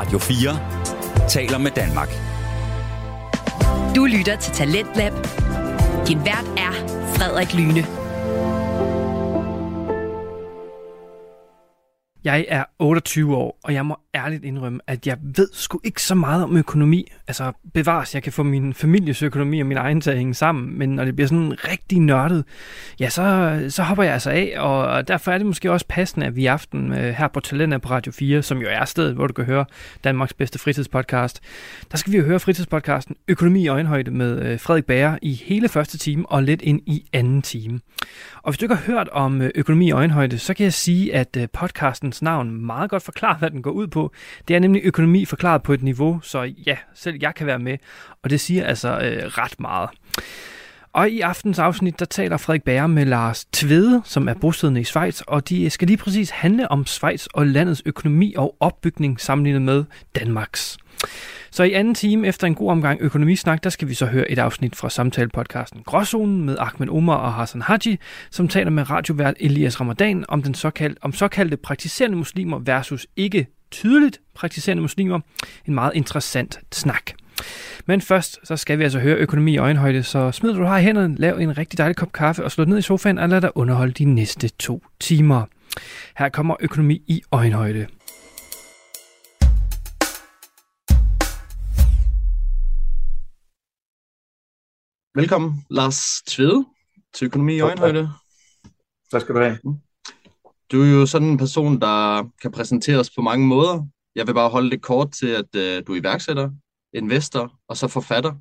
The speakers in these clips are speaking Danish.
Radio 4 taler med Danmark. Du lytter til Talentlab. Din vært er Frederik Lyne. Jeg er 28 år, og jeg må ærligt indrømme, at jeg ved sgu ikke så meget om økonomi. Altså bevares, jeg kan få min families økonomi og min egen til at hænge sammen, men når det bliver sådan rigtig nørdet, ja, så, så hopper jeg altså af, og derfor er det måske også passende, at vi i aften øh, her på Talent på Radio 4, som jo er stedet, hvor du kan høre Danmarks bedste fritidspodcast, der skal vi jo høre fritidspodcasten Økonomi i øjenhøjde med øh, Frederik Bager i hele første time og lidt ind i anden time. Og hvis du ikke har hørt om øh, økonomi i øjenhøjde, så kan jeg sige, at podcasten dens navn meget godt forklare, hvad den går ud på. Det er nemlig økonomi forklaret på et niveau, så ja, selv jeg kan være med, og det siger altså øh, ret meget. Og i aftens afsnit, der taler Frederik Bager med Lars Tvede, som er bosiddende i Schweiz, og de skal lige præcis handle om Schweiz og landets økonomi og opbygning sammenlignet med Danmarks. Så i anden time efter en god omgang økonomisnak, der skal vi så høre et afsnit fra samtalepodcasten Gråzonen med Ahmed Omar og Hassan Haji, som taler med radiovært Elias Ramadan om, den såkaldte, om såkaldte praktiserende muslimer versus ikke tydeligt praktiserende muslimer. En meget interessant snak. Men først, så skal vi altså høre økonomi i øjenhøjde, så smid du har i hænderne, lav en rigtig dejlig kop kaffe og slå ned i sofaen og lad dig underholde de næste to timer. Her kommer økonomi i øjenhøjde. Velkommen, Lars Tvede, til økonomi i øjenhøjde. Tak skal du have. Du er jo sådan en person, der kan præsenteres på mange måder. Jeg vil bare holde det kort til, at uh, du er iværksætter, investor og så forfatter.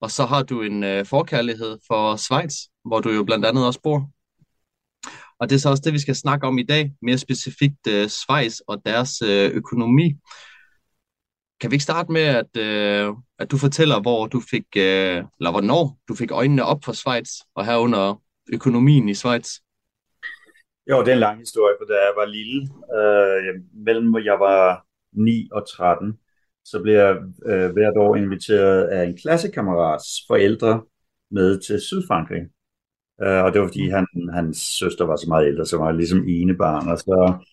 Og så har du en uh, forkærlighed for Schweiz, hvor du jo blandt andet også bor. Og det er så også det, vi skal snakke om i dag, mere specifikt uh, Schweiz og deres uh, økonomi. Kan vi ikke starte med, at, øh, at du fortæller, hvor du fik, øh, eller hvornår du fik øjnene op for Schweiz, og herunder økonomien i Schweiz? Jo, det er en lang historie, for da jeg var lille, øh, mellem jeg var 9 og 13, så blev jeg øh, hvert år inviteret af en klassekammerats forældre med til Sydfrankrig. Øh, og det var fordi, han, hans søster var så meget ældre, så var ligesom ene barn, og så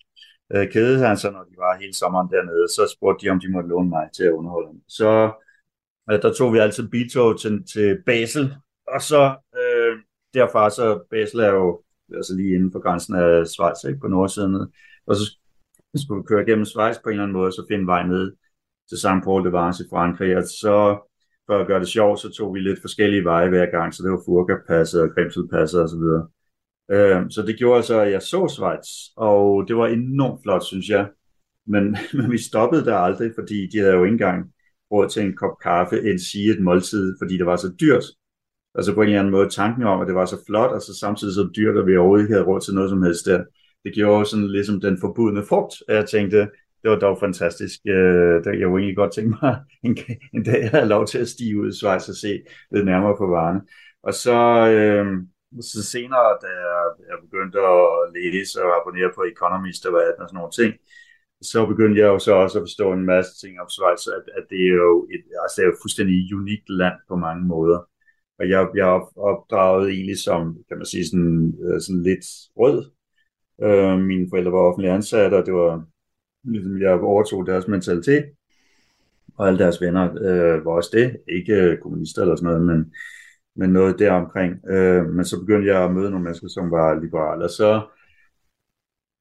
øh, kædede han sig, når de var hele sommeren dernede, så spurgte de, om de måtte låne mig til at underholde dem. Så øh, der tog vi altid biltog til, til Basel, og så øh, derfra, så Basel er jo altså lige inden for grænsen af Schweiz, ikke, på nordsiden. Og så skulle vi køre gennem Schweiz på en eller anden måde, og så finde vej ned til St. Paul de Vence i Frankrig. Og så, for at gøre det sjovt, så tog vi lidt forskellige veje hver gang, så det var Furka-passet og Grimselpasset osv. Øh, så det gjorde så, at jeg så Schweiz, og det var enormt flot, synes jeg. Men, men vi stoppede der aldrig, fordi de havde jo ikke engang råd til en kop kaffe, en sige et måltid, fordi det var så dyrt altså på en eller anden måde tanken om, at det var så flot, og så samtidig så dyrt, at vi overhovedet ikke havde råd til noget som helst der. Det gjorde sådan ligesom den forbudne frugt, at jeg tænkte, det var dog fantastisk. Øh, jeg kunne egentlig godt tænke mig, en, en dag jeg havde lov til at stige ud i Schweiz og se lidt nærmere på varerne. Og så, øh, så senere, da jeg begyndte at læse og abonnere på Economist og hvad og sådan nogle ting, så begyndte jeg jo så også at forstå en masse ting om Schweiz, at, at det er jo et, altså det er jo fuldstændig unikt land på mange måder. Og jeg, jeg er opdraget egentlig som, kan man sige, sådan, øh, sådan lidt rød. Øh, mine forældre var offentlige ansatte, og det var ligesom, jeg overtog deres mentalitet. Og alle deres venner øh, var også det. Ikke øh, kommunister eller sådan noget, men, men noget deromkring. Øh, men så begyndte jeg at møde nogle mennesker, som var liberale. Og så,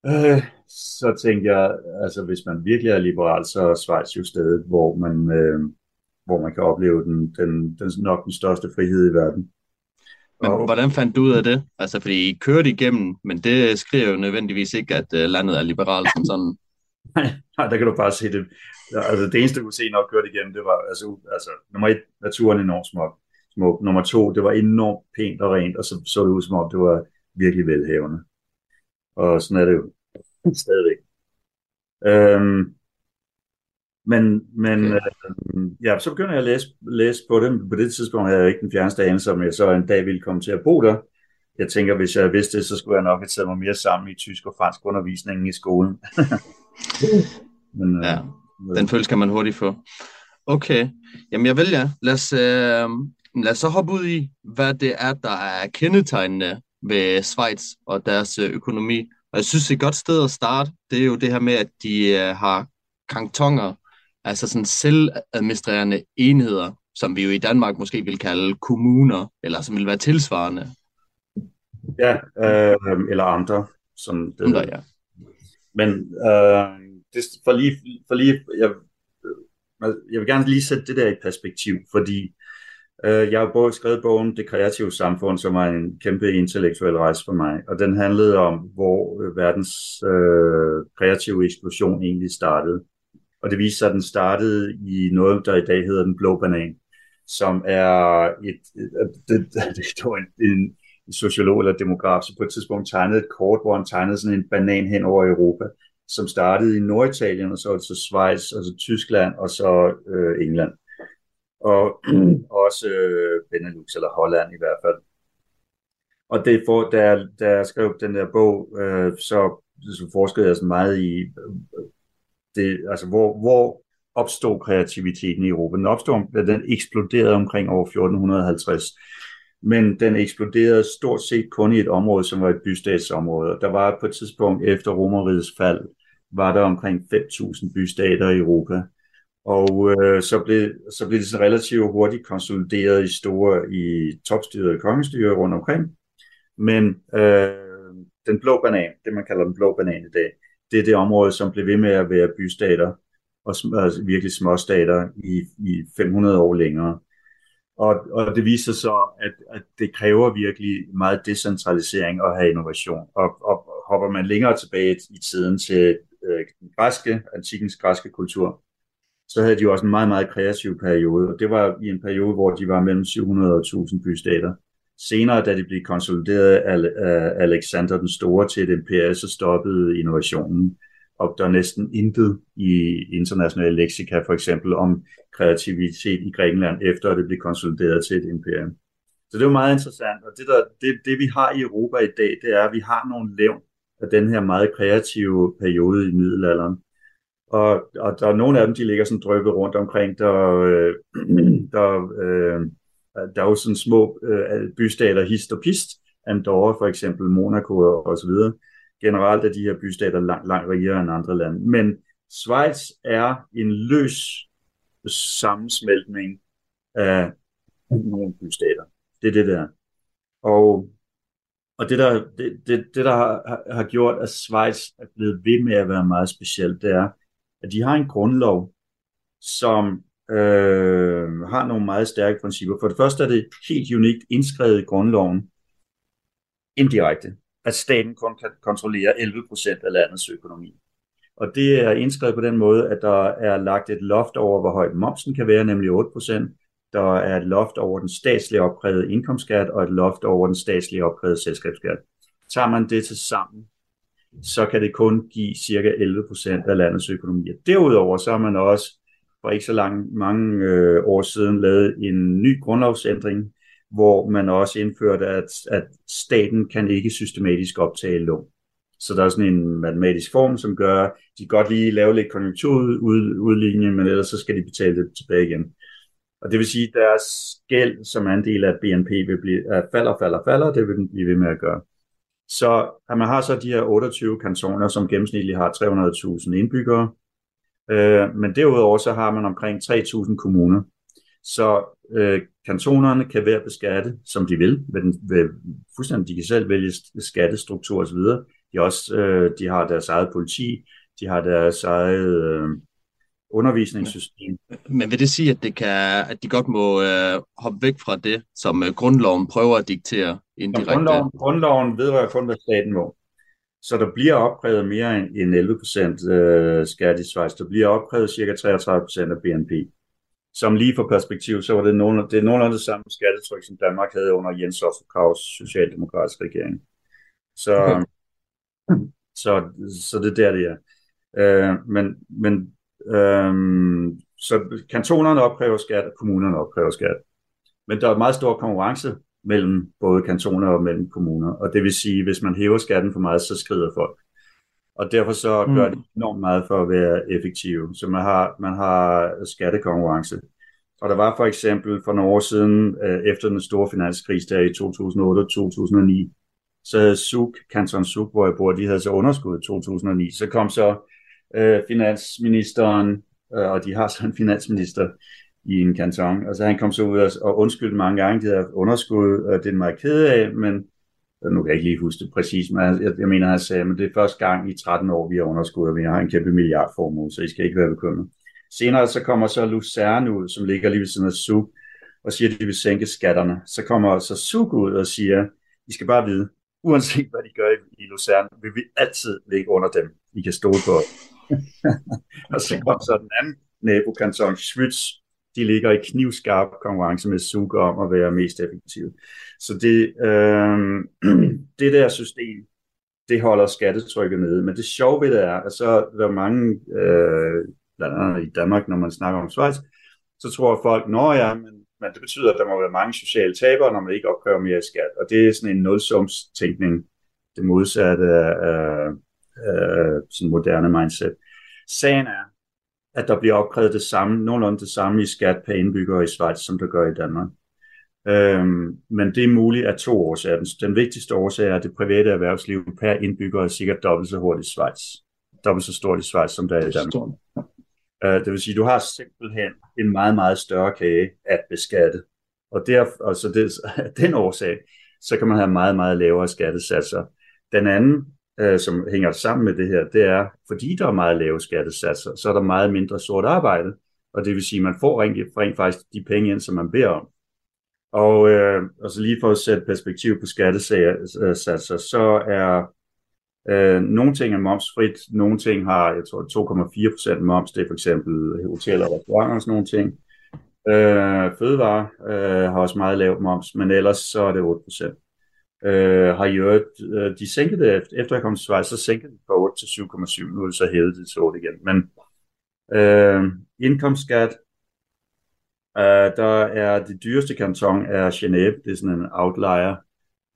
øh, så tænkte jeg, altså hvis man virkelig er liberal, så er Schweiz jo stedet, hvor man... Øh, hvor man kan opleve den, den, den nok den største frihed i verden. Men og, hvordan fandt du ud af det? Altså, fordi I kørte igennem, men det skriver jo nødvendigvis ikke, at uh, landet er liberalt som sådan. Nej, der kan du bare se det. Altså, det eneste, du kunne se, når du kørte igennem, det var, altså, altså nummer et, naturen enormt smuk. Smuk. Nummer to, det var enormt pænt og rent, og så så det ud som om, det var virkelig velhavende. Og sådan er det jo stadigvæk. Øhm, men, men øh, ja, så begynder jeg at læse, læse på det. På det tidspunkt havde jeg ikke den fjerneste anelse, om jeg så en dag ville komme til at bo der. Jeg tænker, hvis jeg vidste det, så skulle jeg nok have taget mig mere sammen i tysk og fransk undervisningen i skolen. men, øh, ja, den følelse kan man hurtigt få. Okay, jamen jeg vil ja. Lad os, øh, lad os så hoppe ud i, hvad det er, der er kendetegnende ved Schweiz og deres øh, økonomi. Og jeg synes, et godt sted at starte, det er jo det her med, at de øh, har kantoner Altså sådan selvadministrerende enheder, som vi jo i Danmark måske vil kalde kommuner, eller som vil være tilsvarende. Ja, øh, eller andre. Som det, Andre, ja. Men øh, det, for lige, for lige jeg, jeg vil gerne lige sætte det der i perspektiv, fordi øh, Øh, jeg har både skrevet bogen Det kreative samfund, som var en kæmpe intellektuel rejse for mig, og den handlede om, hvor øh, verdens øh, kreative eksplosion egentlig startede. Og det viser sig, at den startede i noget, der i dag hedder den blå banan, som er et, et øh, det, det var en, en, en sociolog eller demograf, som på et tidspunkt tegnede et kort, hvor han tegnede sådan en banan hen over Europa, som startede i Norditalien, og så altså Schweiz, og så Tyskland, og så øh, England. Og også øh, Benelux, eller Holland i hvert fald. Og det for, da, jeg, da jeg skrev den der bog, øh, så, så forskede jeg så meget i, øh, det, altså hvor, hvor opstod kreativiteten i Europa. Den opstod, den eksploderede omkring år 1450 men den eksploderede stort set kun i et område, som var et bystatsområde. Der var på et tidspunkt efter Romerrigets fald, var der omkring 5.000 bystater i Europa. Og øh, så, blev, så blev det så relativt hurtigt konsolideret i store, i topstyret kongestyre rundt omkring. Men øh, den blå banan, det man kalder den blå banan i dag, det er det område, som blev ved med at være bystater og altså virkelig småstater i, i 500 år længere. Og, og det viser så, at, at det kræver virkelig meget decentralisering at have innovation. Og, og hopper man længere tilbage i tiden til øh, den græske, antikens græske kultur, så havde de jo også en meget, meget kreativ periode. Og det var i en periode, hvor de var mellem 700 og 1000 bystater. Senere, da de blev konsolideret af øh, Alexander den Store til et imperium, så stoppede innovationen. Og der er næsten intet i internationale leksika, for eksempel om kreativitet i Grækenland, efter det blev konsolideret til et imperium. Så det er jo meget interessant. Og det, der, det, det vi har i Europa i dag, det er, at vi har nogle levn af den her meget kreative periode i middelalderen. Og, og der er nogle af dem, de ligger sådan drøbet rundt omkring, der, øh, der, øh, der er jo sådan små øh, bystater, hist og pist, Andorra for eksempel, Monaco og, så videre. Generelt er de her bystater langt, langt rigere end andre lande. Men Schweiz er en løs sammensmeltning af nogle bystater. Det er det der. Og og det, der, det, det, det, der har, har gjort, at Schweiz er blevet ved med at være meget specielt, det er, at de har en grundlov, som øh, har nogle meget stærke principper. For det første er det helt unikt indskrevet i grundloven indirekte, at staten kun kan kontrollere 11 procent af landets økonomi. Og det er indskrevet på den måde, at der er lagt et loft over, hvor højt momsen kan være, nemlig 8 procent, der er et loft over den statslige opkrævede indkomstskat og et loft over den statslige opkrævede selskabsskat. Tager man det til sammen, så kan det kun give cirka 11 procent af landets økonomi. Derudover så har man også for ikke så lang, mange øh, år siden lavet en ny grundlovsændring, hvor man også indførte, at, at staten kan ikke systematisk optage lån. Så der er sådan en matematisk form, som gør, at de godt lige lave lidt konjunkturudligning, men ellers så skal de betale det tilbage igen. Og det vil sige, at deres gæld som andel af BNP vil blive, uh, falder, falder, falder, det vil den blive ved med at gøre. Så at man har så de her 28 kantoner, som gennemsnitligt har 300.000 indbyggere, Øh, men derudover så har man omkring 3.000 kommuner. Så øh, kantonerne kan være beskatte, som de vil, Ved den, ved, øh, fuldstændig, de kan selv vælge skattestruktur osv. De, også, øh, de har deres eget politi, de har deres eget... øh, undervisningssystem. Men vil det sige, at, det kan, at de godt må øh, hoppe væk fra det, som øh, grundloven prøver at diktere indirekte? Ja, grundloven, grundloven vedrører kun, hvad staten må. Så der bliver opkrævet mere end 11 procent øh, skat i Schweiz. Der bliver opkrævet cirka 33 procent af BNP. Som lige for perspektiv, så var det, nogle, det er nogenlunde det samme skattetryk, som Danmark havde under Jens Otto Kraus socialdemokratiske regering. Så, okay. så, så det er der, det er. Øh, men, men Øhm, så kantonerne opkræver skat, og kommunerne opkræver skat. Men der er meget stor konkurrence mellem både kantoner og mellem kommuner, og det vil sige, hvis man hæver skatten for meget, så skrider folk. Og derfor så mm. gør det enormt meget for at være effektive. Så man har, man har skattekonkurrence. Og der var for eksempel for nogle år siden, øh, efter den store finanskrise der i 2008 og 2009, så havde Zug, kanton Zug, hvor jeg bor, de havde så underskud i 2009. Så kom så øh, finansministeren øh, og de har så en finansminister i en kanton. Altså han kom så ud og, og undskyldte mange gange, det havde underskud, og det er meget ked af, men øh, nu kan jeg ikke lige huske det præcis, men jeg, jeg mener, han sagde, at det er første gang i 13 år, vi har underskud, og vi har en kæmpe milliardformue, så I skal ikke være bekymret. Senere så kommer så Lucerne ud, som ligger lige ved siden af Zug, og siger, at de vil sænke skatterne. Så kommer så Zug ud og siger, I skal bare vide, uanset hvad de gør i, Lucerne, vil vi altid ligge under dem. I kan stole på og så kom så den anden nabokanton, Schwyz, de ligger i knivskarp konkurrence med Zug om at være mest effektive. Så det, øh, det der system, det holder skattetrykket nede. Men det sjove ved det er, at så er der mange, øh, blandt andet i Danmark, når man snakker om Schweiz, så tror folk, nå ja, men, men det betyder, at der må være mange sociale tabere, når man ikke opkræver mere skat. Og det er sådan en nulsumstænkning, det modsatte af, øh, af sådan moderne mindset. Sagen er, at der bliver opkrævet det samme, nogenlunde det samme i skat per indbygger i Schweiz, som der gør i Danmark. Øhm, men det er muligt af to årsager. Den vigtigste årsag er, at det private erhvervsliv per indbygger er sikkert dobbelt så hurtigt i Schweiz. Dobbelt så stort i Schweiz, som der er i Danmark. Øh, det vil sige, at du har simpelthen en meget, meget større kage at beskatte. Og, der, og så det, den årsag, så kan man have meget, meget lavere skattesatser. Den anden øh, som hænger sammen med det her, det er, fordi der er meget lave skattesatser, så er der meget mindre sort arbejde, og det vil sige, at man får rent, rent faktisk de penge ind, som man beder om. Og, øh, og så lige for at sætte perspektiv på skattesatser, øh, så er øh, nogle ting er momsfrit, nogle ting har, jeg tror, 2,4% moms, det er for eksempel hoteller og restauranter og sådan nogle ting. Øh, fødevare øh, har også meget lav moms, men ellers så er det 8% øh, har i øvrigt, øh, de sænkede det efter, jeg kom til Schweiz, så sænkede de fra 8 til 7,7, nu er det så hævet det til 8 igen. Men øh, indkomstskat, øh, der er det dyreste kanton er Genève, det er sådan en outlier,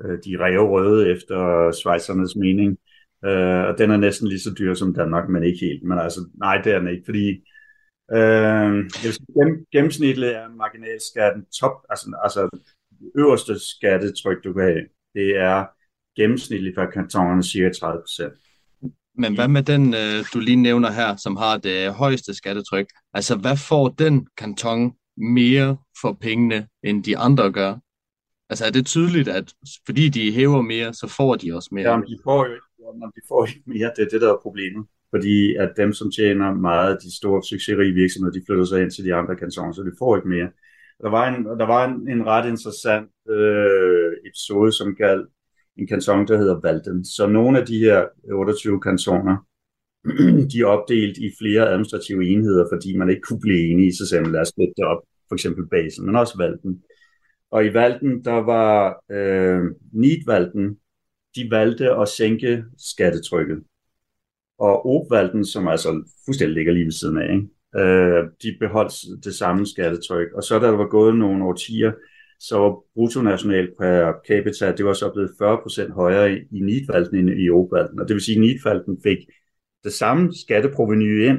øh, de ræve røde efter Schweizernes mening, øh, og den er næsten lige så dyr som Danmark, men ikke helt. Men altså, nej, det er den ikke, fordi øh, gennem, gennemsnitlig er marginalskatten top, altså, altså øverste skattetryk, du kan have, det er gennemsnitligt for kantonerne cirka 30 procent. Men hvad med den, øh, du lige nævner her, som har det højeste skattetryk? Altså, hvad får den kanton mere for pengene, end de andre gør? Altså, er det tydeligt, at fordi de hæver mere, så får de også mere? Jamen, de får jo ikke, de får ikke mere. Det er det, der er problemet. Fordi at dem, som tjener meget, de store succesrige virksomheder, de flytter sig ind til de andre kantoner, så de får ikke mere. Der var en, der var en, en ret interessant øh, episode, som galt en kanton, der hedder Valden. Så nogle af de her 28 kantoner, de er opdelt i flere administrative enheder, fordi man ikke kunne blive enige, så sagde man, lad os splitte det op, for eksempel Basel, men også Valden. Og i Valden, der var øh, Nidvalden, de valgte at sænke skattetrykket. Og Opvalden, som altså fuldstændig ligger lige ved siden af, ikke? Øh, de beholdt det samme skattetryk. Og så da der var gået nogle årtier, så var bruttonational per capita, det var så blevet 40% højere i, i end i Opvalten. Og det vil sige, at Nidvalden fik det samme skatteproveny ind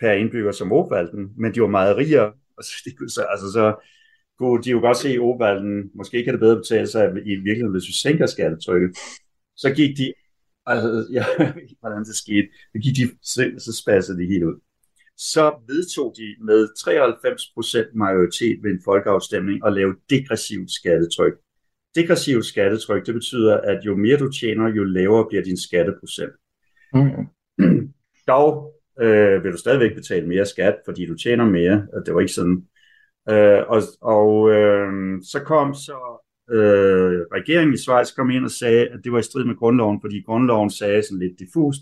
per indbygger som Opvalten, men de var meget rigere. Og så, så, altså, så kunne de jo godt se i Opvalten, måske kan det bedre betale sig i virkeligheden, hvis vi sænker skattetrykket. Så gik de, altså, jeg hvordan det skete, så gik de, så, så spassede de helt ud så vedtog de med 93% majoritet ved en folkeafstemning at lave degressivt skattetryk. Degressivt skattetryk, det betyder, at jo mere du tjener, jo lavere bliver din skatteprocent. Mm. Dog øh, vil du stadigvæk betale mere skat, fordi du tjener mere. Det var ikke sådan. Øh, og og øh, så kom så øh, regeringen i Schweiz kom ind og sagde, at det var i strid med grundloven, fordi grundloven sagde sådan lidt diffust,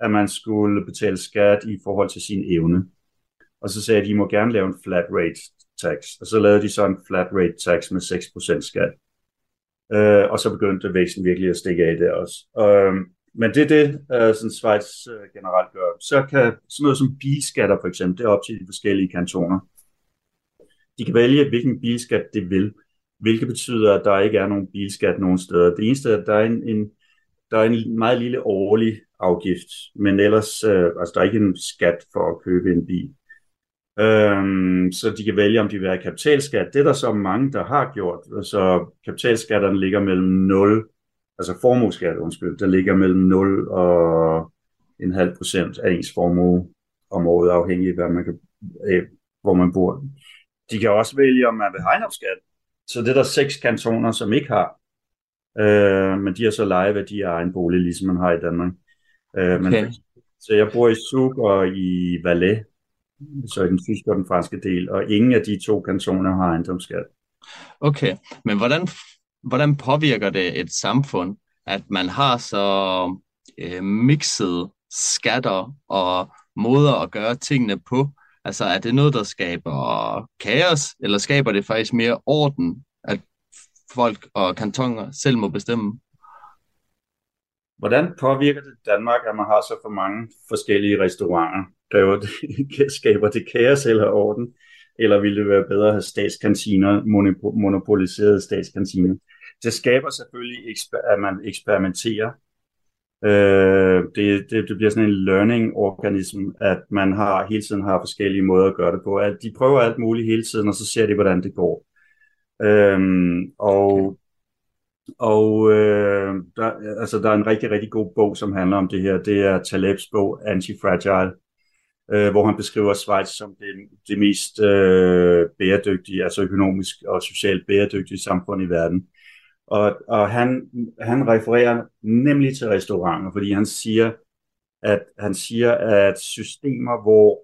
at man skulle betale skat i forhold til sin evne. Og så sagde de, at de må gerne lave en flat rate tax. Og så lavede de så en flat rate tax med 6% skat. Øh, og så begyndte væksten virkelig at stikke af der også. Øh, men det er det, øh, sådan Schweiz øh, generelt gør. Så kan sådan noget som bilskatter for eksempel, det er op til de forskellige kantoner. De kan vælge, hvilken bilskat de vil, hvilket betyder, at der ikke er nogen bilskat nogen steder. Det eneste er, at der er en, en, der er en meget lille årlig afgift, men ellers øh, altså, der er ikke en skat for at købe en bil. Øhm, så de kan vælge, om de vil have kapitalskat. Det er der så mange, der har gjort. Så kapitalskatterne ligger mellem 0, altså formueskat, undskyld, der ligger mellem 0 og en halv procent af ens formue. om året, afhængig af, hvad man kan, øh, hvor man bor. De kan også vælge, om man vil have ejendomsskat. Så det er der seks kantoner, som ikke har. Øh, men de har så lejeværdi af egen bolig, ligesom man har i Danmark. Øh, okay. men, så jeg bor i Zug og i Valais, så i den tyske og den franske del, og ingen af de to kantoner har ejendomsskat. Okay, men hvordan, hvordan påvirker det et samfund, at man har så øh, mixede skatter og måder at gøre tingene på? Altså er det noget, der skaber kaos, eller skaber det faktisk mere orden, at folk og kantoner selv må bestemme? Hvordan påvirker det Danmark, at man har så for mange forskellige restauranter? Kræver det, skaber det kaos eller orden? Eller ville det være bedre at have statskantiner, monopoliserede statskantiner? Det skaber selvfølgelig, at man eksperimenterer. Øh, det, det, det bliver sådan en learning organism, at man har hele tiden har forskellige måder at gøre det på. At De prøver alt muligt hele tiden, og så ser de, hvordan det går. Øhm, og og øh, der, altså, der er en rigtig, rigtig god bog, som handler om det her. Det er Talebs bog, Antifragile, øh, hvor han beskriver Schweiz som det, det mest øh, bæredygtige, altså økonomisk og socialt bæredygtige samfund i verden. Og, og han, han refererer nemlig til restauranter, fordi han siger, at han siger, at systemer, hvor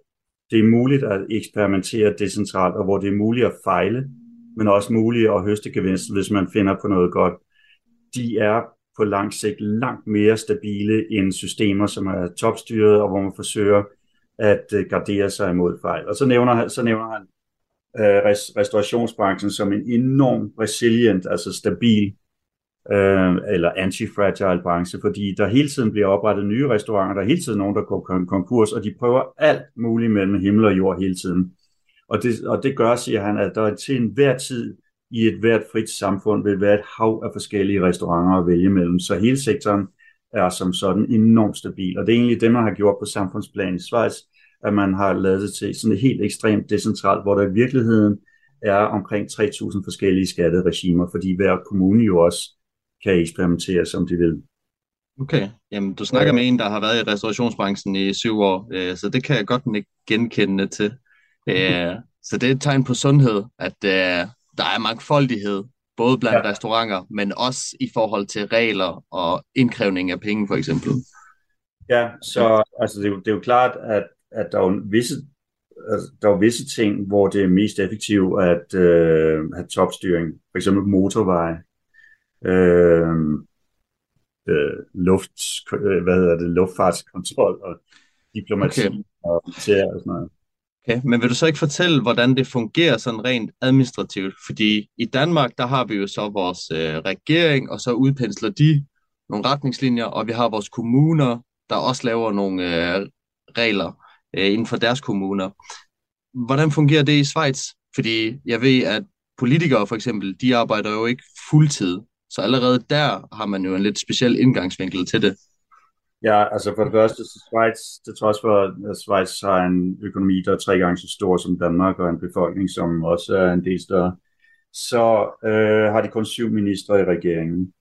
det er muligt at eksperimentere decentralt, og hvor det er muligt at fejle, men også muligt at høste gevinst, hvis man finder på noget godt, de er på lang sigt langt mere stabile end systemer, som er topstyret, og hvor man forsøger at øh, gardere sig imod fejl. Og så nævner, han, så nævner han øh, restaurationsbranchen som en enorm resilient, altså stabil øh, eller antifragile branche, fordi der hele tiden bliver oprettet nye restauranter, der er hele tiden nogen, der går konkurs, og de prøver alt muligt mellem himmel og jord hele tiden. Og det, og det gør, siger han, at der er til enhver tid i et hvert frit samfund vil være et hav af forskellige restauranter at vælge mellem. Så hele sektoren er som sådan enormt stabil. Og det er egentlig det, man har gjort på samfundsplan i Schweiz, at man har lavet det til sådan et helt ekstremt decentralt, hvor der i virkeligheden er omkring 3.000 forskellige skatteregimer, fordi hver kommune jo også kan eksperimentere, som de vil. Okay, jamen du snakker med en, der har været i restaurationsbranchen i syv år, øh, så det kan jeg godt genkende til. Øh, så det er et tegn på sundhed, at øh, der er mangfoldighed, både blandt ja. restauranter, men også i forhold til regler og indkrævning af penge, for eksempel. Ja, så altså, det, er jo, det er jo klart, at, at der er visse altså, der er visse ting, hvor det er mest effektivt at øh, have topstyring. For eksempel motorveje, øh, øh, luft, øh, hvad hedder det, luftfartskontrol og diplomati okay. og militær og sådan noget. Okay, men vil du så ikke fortælle, hvordan det fungerer sådan rent administrativt? Fordi i Danmark, der har vi jo så vores øh, regering, og så udpensler de nogle retningslinjer, og vi har vores kommuner, der også laver nogle øh, regler øh, inden for deres kommuner. Hvordan fungerer det i Schweiz? Fordi jeg ved, at politikere for eksempel, de arbejder jo ikke fuldtid, så allerede der har man jo en lidt speciel indgangsvinkel til det. Ja, altså for det første, så Schweiz, til trods for, at Schweiz har en økonomi, der er tre gange så stor som Danmark, og en befolkning, som også er en del større, så øh, har de kun syv ministre i regeringen,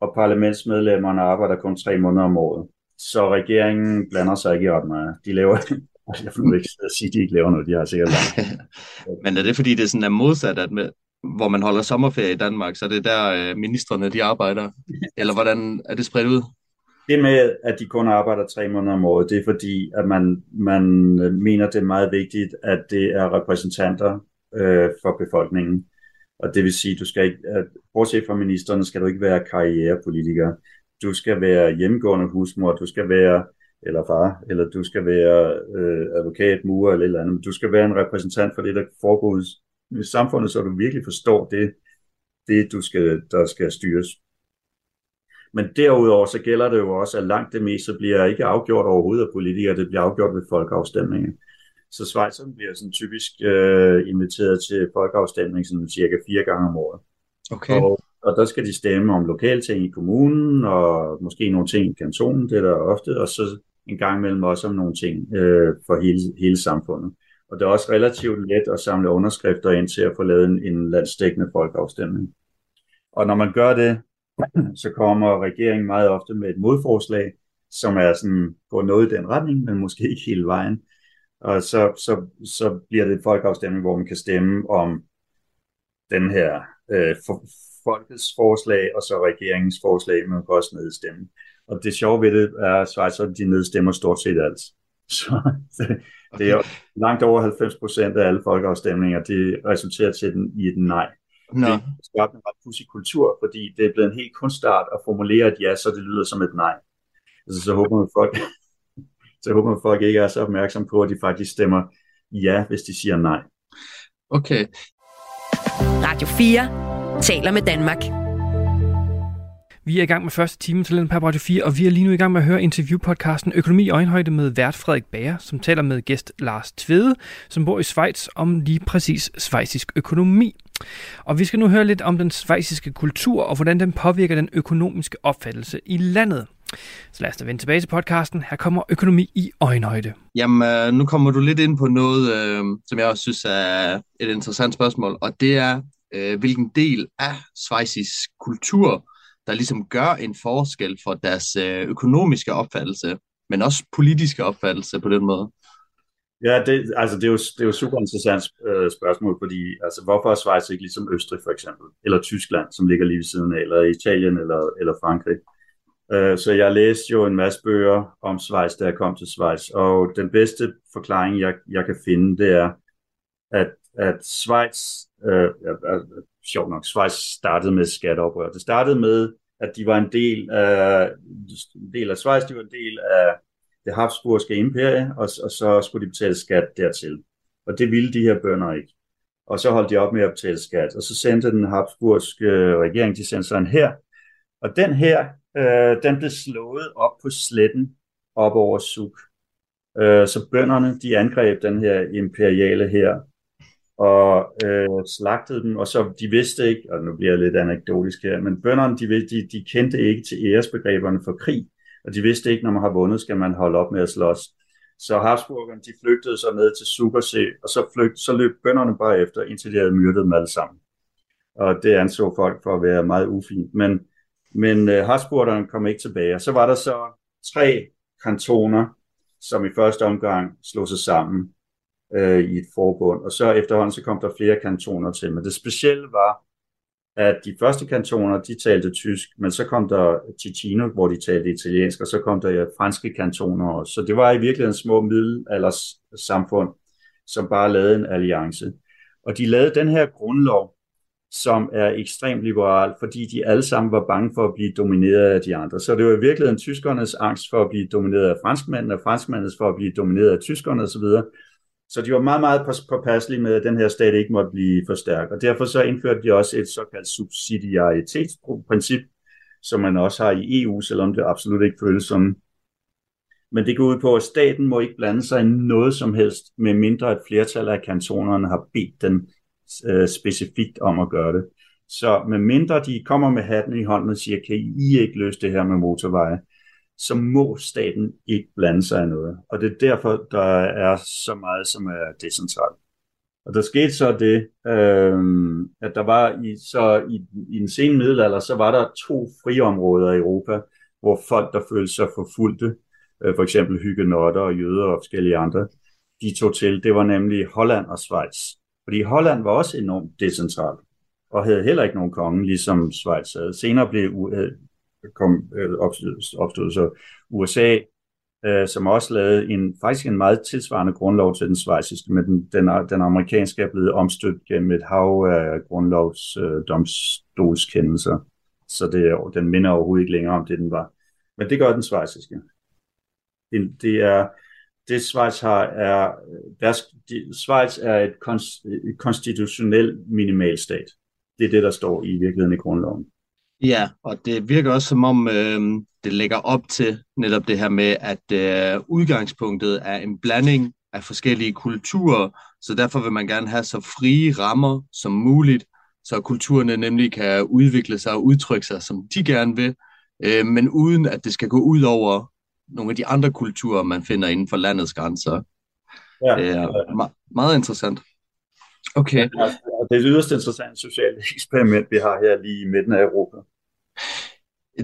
og parlamentsmedlemmerne arbejder kun tre måneder om året. Så regeringen blander sig ikke i ret meget. De laver, jeg vil ikke sige, at de ikke laver noget, de har sikkert langt. Men er det fordi, det sådan er modsat, at med, hvor man holder sommerferie i Danmark, så det er der øh, ministerne de arbejder? Eller hvordan er det spredt ud? Det med, at de kun arbejder tre måneder om året, det er fordi, at man, man øh, mener, det er meget vigtigt, at det er repræsentanter øh, for befolkningen. Og det vil sige, du skal ikke, at, bortset fra ministerne, skal du ikke være karrierepolitiker. Du skal være hjemmegående husmor, du skal være, eller far, eller du skal være øh, advokat, murer eller et eller andet. Du skal være en repræsentant for det, der foregår i samfundet, så du virkelig forstår det, det du skal, der skal styres. Men derudover så gælder det jo også, at langt det meste bliver ikke afgjort overhovedet af politikere, det bliver afgjort ved folkeafstemninger. Så Schweizerne bliver sådan typisk øh, inviteret til folkeafstemning sådan cirka fire gange om året. Okay. Og, og der skal de stemme om lokalting i kommunen, og måske nogle ting i kantonen, det er der ofte, og så en gang imellem også om nogle ting øh, for hele, hele samfundet. Og det er også relativt let at samle underskrifter ind til at få lavet en, en landsdækkende folkeafstemning. Og når man gør det, så kommer regeringen meget ofte med et modforslag, som er sådan, går noget i den retning, men måske ikke hele vejen. Og så, så, så bliver det en folkeafstemning, hvor man kan stemme om den her øh, for, folkets forslag, og så regeringens forslag, man kan også nedstemme. Og det sjove ved det er, at Schweiz, de nedstemmer stort set alt. Så det er langt over 90 procent af alle folkeafstemninger, det resulterer til den, i et nej. Nå. Det skabt en ret pudsig kultur, fordi det er blevet en helt kunstart at formulere et ja, så det lyder som et nej. Altså, så håber man folk, så håber man folk ikke er så opmærksom på, at de faktisk stemmer ja, hvis de siger nej. Okay. Radio 4 taler med Danmark. Vi er i gang med første time til på Radio 4, og vi er lige nu i gang med at høre interviewpodcasten Økonomi i øjenhøjde med vært Frederik Bager, som taler med gæst Lars Tvede, som bor i Schweiz om lige præcis svejsisk økonomi. Og vi skal nu høre lidt om den svejsiske kultur og hvordan den påvirker den økonomiske opfattelse i landet. Så lad os da vende tilbage til podcasten. Her kommer økonomi i øjenhøjde. Jamen, øh, nu kommer du lidt ind på noget, øh, som jeg også synes er et interessant spørgsmål, og det er, øh, hvilken del af svejsisk kultur, der ligesom gør en forskel for deres øh, økonomiske opfattelse, men også politiske opfattelse på den måde. Ja, det, altså det, er jo, det er jo super interessant øh, spørgsmål, fordi altså, hvorfor er Schweiz ikke ligesom Østrig for eksempel, eller Tyskland, som ligger lige ved siden af, eller Italien eller, eller Frankrig? Uh, så jeg læste jo en masse bøger om Schweiz, da jeg kom til Schweiz, og den bedste forklaring, jeg, jeg kan finde, det er, at, at Schweiz, øh, øh sjovt nok, Schweiz startede med skatteoprør. Det startede med, at de var en del af, en del af Schweiz, de var en del af det Habsburgske imperie, og, og så skulle de betale skat dertil. Og det ville de her bønder ikke. Og så holdt de op med at betale skat. Og så sendte den Habsburgske øh, regering, de sendte sig en her. Og den her, øh, den blev slået op på sletten op over Suk. Øh, så bønderne, de angreb den her imperiale her og øh, slagtede dem, og så de vidste ikke, og nu bliver jeg lidt anekdotisk her, men bønderne, de, de, de kendte ikke til æresbegreberne for krig, og de vidste ikke, når man har vundet, skal man holde op med at slås. Så Habsburgerne, de flygtede så ned til Sugersee, og så, flygt, så løb bønderne bare efter, indtil de havde myrdet dem alle sammen. Og det anså folk for at være meget ufint. Men, men uh, Habsburgerne kom ikke tilbage. Og så var der så tre kantoner, som i første omgang slog sig sammen øh, i et forbund. Og så efterhånden så kom der flere kantoner til. Men det specielle var, at de første kantoner, de talte tysk, men så kom der Ticino, hvor de talte italiensk, og så kom der franske kantoner også. Så det var i virkeligheden små middelalders samfund, som bare lavede en alliance. Og de lavede den her grundlov, som er ekstremt liberal, fordi de alle sammen var bange for at blive domineret af de andre. Så det var i virkeligheden tyskernes angst for at blive domineret af franskmændene, og franskmændenes for at blive domineret af tyskerne osv., så de var meget, meget påpasselige med, at den her stat ikke måtte blive for stærk. Og derfor så indførte de også et såkaldt subsidiaritetsprincip, som man også har i EU, selvom det absolut ikke føles som. Men det går ud på, at staten må ikke blande sig i noget som helst, med mindre et flertal af kantonerne har bedt den øh, specifikt om at gøre det. Så med mindre de kommer med hatten i hånden og siger, kan I ikke løse det her med motorveje, så må staten ikke blande sig i noget. Og det er derfor, der er så meget, som er decentralt. Og der skete så det, øh, at der var i, så i, i den sene middelalder, så var der to friområder i Europa, hvor folk, der følte sig forfulgte, øh, for eksempel hyggenotter og jøder og forskellige andre, de tog til. Det var nemlig Holland og Schweiz. Fordi Holland var også enormt decentralt, og havde heller ikke nogen konge, ligesom Schweiz havde. Senere blev kom, øh, opstod, opstod så USA, øh, som også lavede en, faktisk en meget tilsvarende grundlov til den svejsiske, men den, den, den amerikanske er blevet omstødt gennem et hav af grundlovs øh. Så det, den minder overhovedet ikke længere om det, den var. Men det gør den svejsiske. Det, det er, det Schweiz har, er, deres, de, Schweiz er et, konst, et konstitutionel minimalstat. Det er det, der står i virkeligheden i grundloven. Ja, og det virker også som om, øh, det lægger op til netop det her med, at øh, udgangspunktet er en blanding af forskellige kulturer, så derfor vil man gerne have så frie rammer som muligt, så kulturerne nemlig kan udvikle sig og udtrykke sig, som de gerne vil, øh, men uden at det skal gå ud over nogle af de andre kulturer, man finder inden for landets grænser. Ja. Det er me- meget interessant. Okay. Ja, det er et yderst interessant socialt eksperiment, vi har her lige i midten af Europa.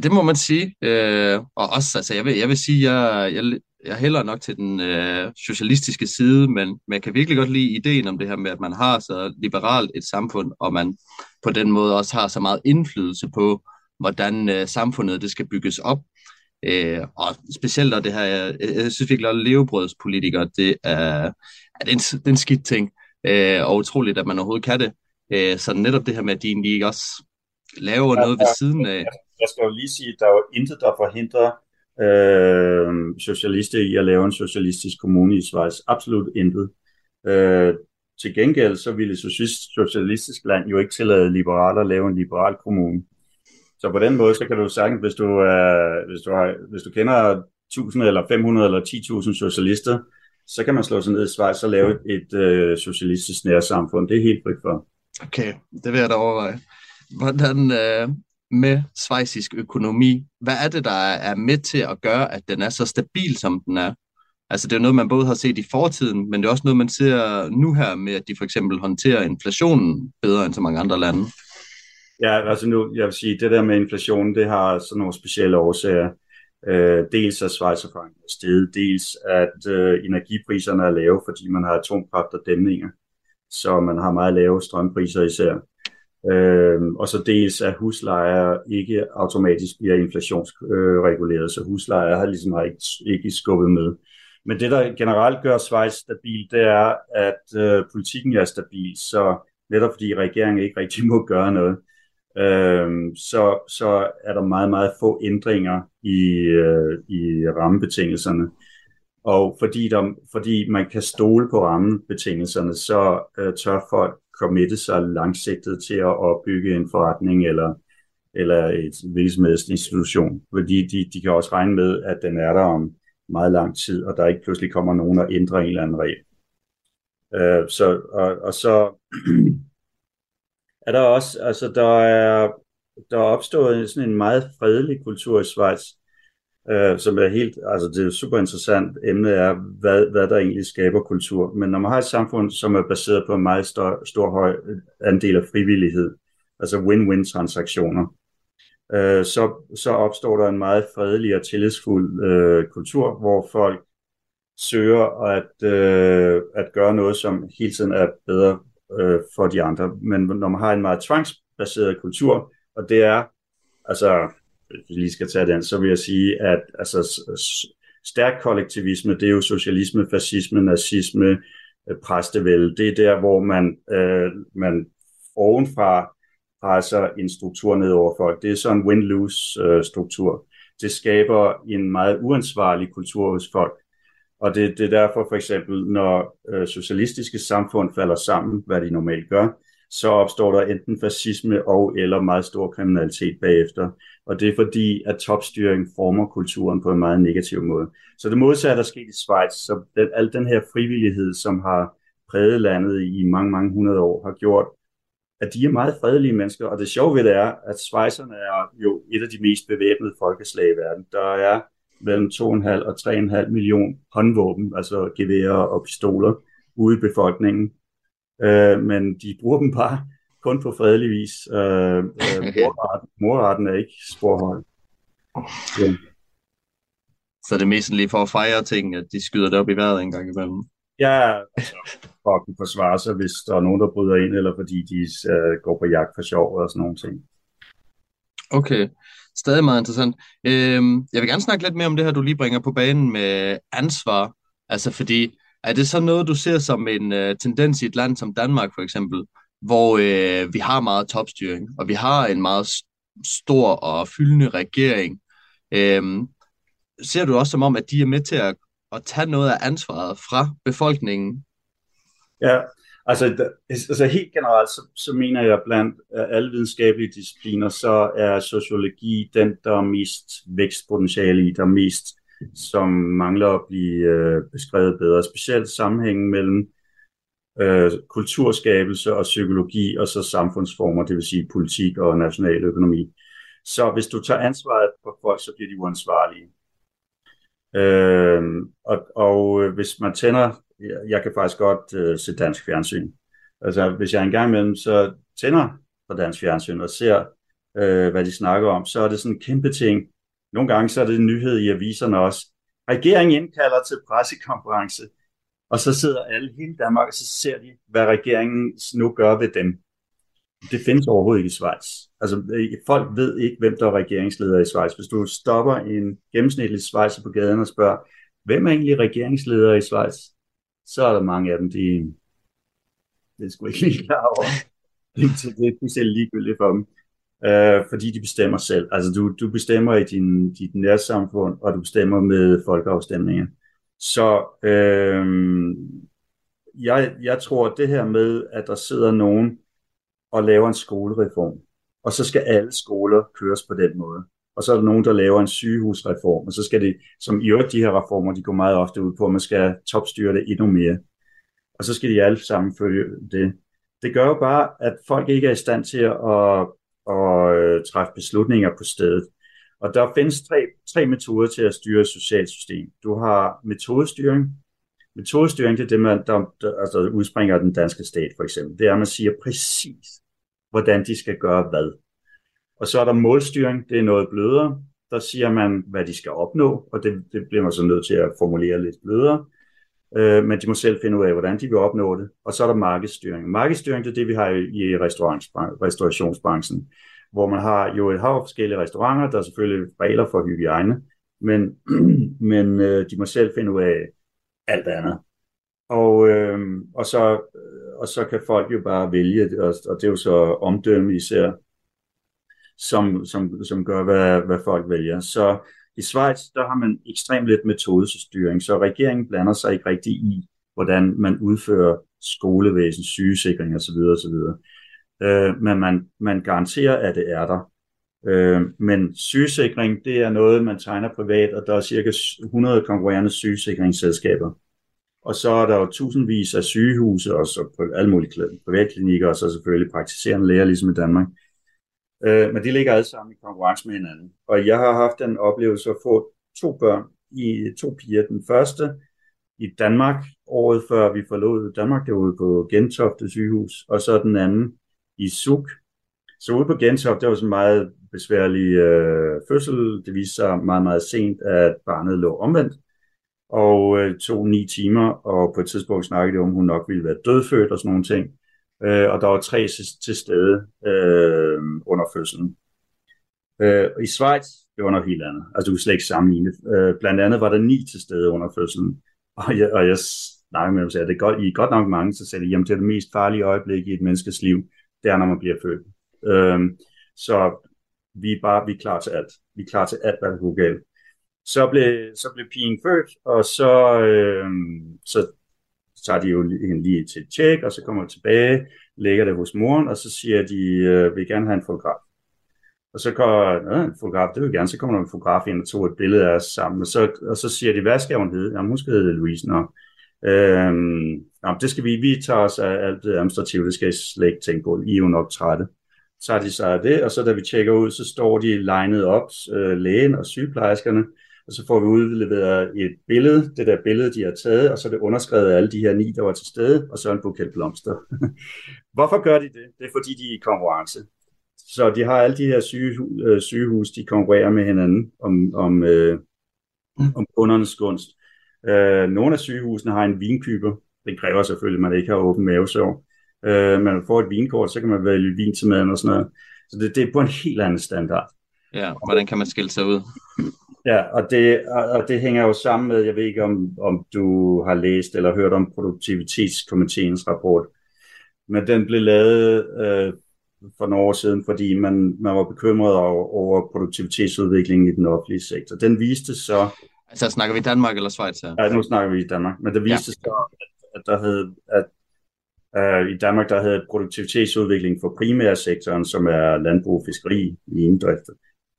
Det må man sige. Øh, og også, altså, jeg vil, jeg vil sige, jeg, jeg, jeg hælder nok til den øh, socialistiske side, men, men jeg kan virkelig godt lide ideen om det her med, at man har så liberalt et samfund, og man på den måde også har så meget indflydelse på, hvordan øh, samfundet det skal bygges op. Øh, og specielt og det her, jeg, jeg synes virkelig, at levebrødspolitikere, det er, er det en, det er en skidt ting, øh, og utroligt, at man overhovedet kan det. Øh, så netop det her med, at de egentlig også laver ja, noget ved siden af. Jeg skal jo lige sige, at der er jo intet, der forhindrer øh, socialister i at lave en socialistisk kommune i Schweiz. Absolut intet. Øh, til gengæld så ville socialistisk land jo ikke tillade liberaler at lave en liberal kommune. Så på den måde, så kan du sagtens, hvis du, øh, hvis du, har, hvis du kender 1000 eller 500 eller 10.000 socialister, så kan man slå sig ned i Schweiz og lave et, et øh, socialistisk nærsamfund. Det er helt frit for. Okay, det vil jeg da overveje. Hvordan, øh, med svejsisk økonomi, hvad er det, der er med til at gøre, at den er så stabil, som den er? Altså det er noget, man både har set i fortiden, men det er også noget, man ser nu her med, at de for eksempel håndterer inflationen bedre end så mange andre lande. Ja, altså nu, jeg vil sige, det der med inflationen, det har sådan nogle specielle årsager. Øh, dels at Schweiz er steget, dels at øh, energipriserne er lave, fordi man har atomkraft og dæmninger, så man har meget lave strømpriser især. Øh, og så dels at huslejer ikke automatisk bliver inflationsreguleret, så huslejer har ligesom har ikke, ikke skubbet med. Men det, der generelt gør Schweiz stabil, det er, at øh, politikken er stabil, så netop fordi regeringen ikke rigtig må gøre noget, øh, så, så er der meget, meget få ændringer i, øh, i rammebetingelserne. Og fordi, der, fordi man kan stole på rammebetingelserne, så øh, tør folk committe sig langsigtet til at opbygge en forretning eller, eller et hvilket institution. Fordi de, de kan også regne med, at den er der om meget lang tid, og der ikke pludselig kommer nogen og ændrer en eller anden regel. Øh, så, og, og så er der også, altså der er, der er opstået sådan en meget fredelig kultur i Schweiz, øh, som er helt, altså det er et super interessant emne er, hvad, hvad der egentlig skaber kultur. Men når man har et samfund, som er baseret på en meget stor, stor høj andel af frivillighed, altså win-win transaktioner, øh, så, så opstår der en meget fredelig og tillidsfuld øh, kultur, hvor folk søger at, øh, at gøre noget, som hele tiden er bedre øh, for de andre. Men når man har en meget tvangsbaseret kultur, og det er, altså hvis vi lige skal tage den, så vil jeg sige, at altså, stærk kollektivisme, det er jo socialisme, fascisme, nazisme, øh, præstevælde. Det er der, hvor man, øh, man ovenfra presser en struktur ned over folk. Det er sådan en win-lose øh, struktur. Det skaber en meget uansvarlig kultur hos folk. Og det, det er derfor for eksempel, når øh, socialistiske samfund falder sammen, hvad de normalt gør, så opstår der enten fascisme og eller meget stor kriminalitet bagefter. Og det er fordi, at topstyring former kulturen på en meget negativ måde. Så det modsatte er sket i Schweiz. Så den, al den her frivillighed, som har præget landet i mange, mange hundrede år, har gjort, at de er meget fredelige mennesker. Og det sjove ved det er, at Schweizerne er jo et af de mest bevæbnede folkeslag i verden. Der er mellem 2,5 og 3,5 million håndvåben, altså geværer og pistoler, ude i befolkningen øh, men de bruger dem bare kun på fredelig vis. Øh, øh, morretten, morretten er ikke sporhøj. Ja. Så det er mest lige for at fejre ting, at de skyder det op i vejret en gang imellem? Ja, altså, for at kunne forsvare sig, hvis der er nogen, der bryder ind, eller fordi de øh, går på jagt for sjov og sådan nogle ting. Okay, stadig meget interessant. Øhm, jeg vil gerne snakke lidt mere om det her, du lige bringer på banen med ansvar. Altså fordi er det så noget, du ser som en øh, tendens i et land som Danmark for eksempel, hvor øh, vi har meget topstyring, og vi har en meget stor og fyldende regering? Øhm, ser du også som om, at de er med til at, at tage noget af ansvaret fra befolkningen? Ja, altså, altså helt generelt, så, så mener jeg blandt øh, alle videnskabelige discipliner, så er sociologi den, der er mest vækstpotentiale i, der er mest som mangler at blive øh, beskrevet bedre. Specielt sammenhængen mellem øh, kulturskabelse og psykologi, og så samfundsformer, det vil sige politik og national økonomi. Så hvis du tager ansvaret for folk, så bliver de uansvarlige. Øh, og, og øh, hvis man tænder, jeg kan faktisk godt øh, se dansk fjernsyn. Altså hvis jeg engang imellem så tænder på dansk fjernsyn og ser, øh, hvad de snakker om, så er det sådan en kæmpe ting, nogle gange så er det en nyhed i aviserne også. Regeringen indkalder til pressekonference, og så sidder alle hele Danmark, og så ser de, hvad regeringen nu gør ved dem. Det findes overhovedet ikke i Schweiz. Altså, øh, folk ved ikke, hvem der er regeringsleder i Schweiz. Hvis du stopper en gennemsnitlig Schweizer på gaden og spørger, hvem er egentlig regeringsleder i Schweiz? Så er der mange af dem, de det er sgu ikke lige klar over. Det, det er fuldstændig ligegyldigt for dem. Øh, fordi de bestemmer selv. Altså du, du bestemmer i din, dit nærsamfund, og du bestemmer med folkeafstemninger. Så øh, jeg, jeg tror, at det her med, at der sidder nogen og laver en skolereform, og så skal alle skoler køres på den måde. Og så er der nogen, der laver en sygehusreform, og så skal det, som i øvrigt de her reformer, de går meget ofte ud på, at man skal topstyre det endnu mere og så skal de alle sammen følge det. Det gør jo bare, at folk ikke er i stand til at, at, at træffe beslutninger på stedet. Og der findes tre, tre metoder til at styre et socialt system. Du har metodestyring. Metodestyring, det er det, man, der, der altså udspringer af den danske stat, for eksempel. Det er, at man siger præcis, hvordan de skal gøre hvad. Og så er der målstyring, det er noget blødere. Der siger man, hvad de skal opnå, og det, det bliver man så nødt til at formulere lidt blødere øh, men de må selv finde ud af, hvordan de vil opnå det. Og så er der markedsstyring. Markedsstyring det er det, vi har i restaurationsbranchen, hvor man har jo et hav forskellige restauranter, der er selvfølgelig regler for hygiejne, men, men øh, de må selv finde ud af alt andet. Og, øh, og, så, øh, og så kan folk jo bare vælge, og, og det er jo så omdømme især, som, som, som gør, hvad, hvad folk vælger. Så i Schweiz, der har man ekstremt lidt metodestyring, så regeringen blander sig ikke rigtig i, hvordan man udfører skolevæsen, sygesikring osv. osv. Øh, men man, man garanterer, at det er der. Øh, men sygesikring, det er noget, man tegner privat, og der er cirka 100 konkurrerende sygesikringsselskaber. Og så er der jo tusindvis af sygehuse, og så på alle mulige privatklinikker, og så selvfølgelig praktiserende læger, ligesom i Danmark. Øh, Øh, men de ligger alle sammen i konkurrence med hinanden. Og jeg har haft den oplevelse at få to børn, i to piger. Den første i Danmark, året før vi forlod Danmark, det var ude på Gentofte sygehus, og så den anden i Suk. Så ude på Gentofte, det var sådan en meget besværlig øh, fødsel. Det viste sig meget, meget sent, at barnet lå omvendt og øh, tog ni timer, og på et tidspunkt snakkede de om, at hun nok ville være dødfødt og sådan nogle ting øh, og der var tre til stede øh, under fødslen. Øh, I Schweiz, det var noget helt andet. Altså, du kan slet ikke sammenligne. Øh, blandt andet var der ni til stede under fødslen. Og jeg, og jeg snakkede med dem og sagde, at det er godt, I er godt nok mange, så sagde de, jamen det er det mest farlige øjeblik i et menneskes liv, det er, når man bliver født. Øh, så vi er bare vi er klar til alt. Vi er klar til alt, hvad der kunne galt. Så blev, så blev pigen født, og så, øh, så så tager de jo hende lige til et tjek, og så kommer hun tilbage, lægger det hos moren, og så siger de, øh, vil gerne have en fotograf. Og så kommer en fotograf, det vil gerne, så kommer der en fotograf ind og tog et billede af os sammen, og så, og så siger de, hvad skal hun hedde? Jamen, hun skal hedde Louise. Øhm, Nå. Øhm, jamen, det skal vi, vi tager os af alt det administrative, det skal I slet ikke tænke på, I er jo nok trætte. Så har de sig af det, og så da vi tjekker ud, så står de legnet op, øh, lægen og sygeplejerskerne, og så får vi udleveret et billede, det der billede, de har taget, og så er det underskrevet af alle de her ni, der var til stede, og så en buket blomster. Hvorfor gør de det? Det er fordi, de er i konkurrence. Så de har alle de her syge, øh, sygehus, de konkurrerer med hinanden om, om, øh, om kundernes gunst. Øh, nogle af sygehusene har en vinkøber. Det kræver selvfølgelig, at man ikke har åben mavesår. Øh, man får et vinkort, så kan man vælge vin til maden og sådan noget. Så det, det er på en helt anden standard. Ja, hvordan kan man skille sig ud? Ja, og det, og det hænger jo sammen med, jeg ved ikke om, om du har læst eller hørt om produktivitetskomiteens rapport, men den blev lavet øh, for nogle år siden, fordi man, man var bekymret over, over produktivitetsudviklingen i den offentlige sektor. Den viste så... Altså snakker vi Danmark eller Schweiz her? Ja, nu snakker vi i Danmark, men det viste ja. så, at, der havde, at uh, i Danmark der havde produktivitetsudvikling for primærsektoren, som er landbrug, fiskeri, inddrift,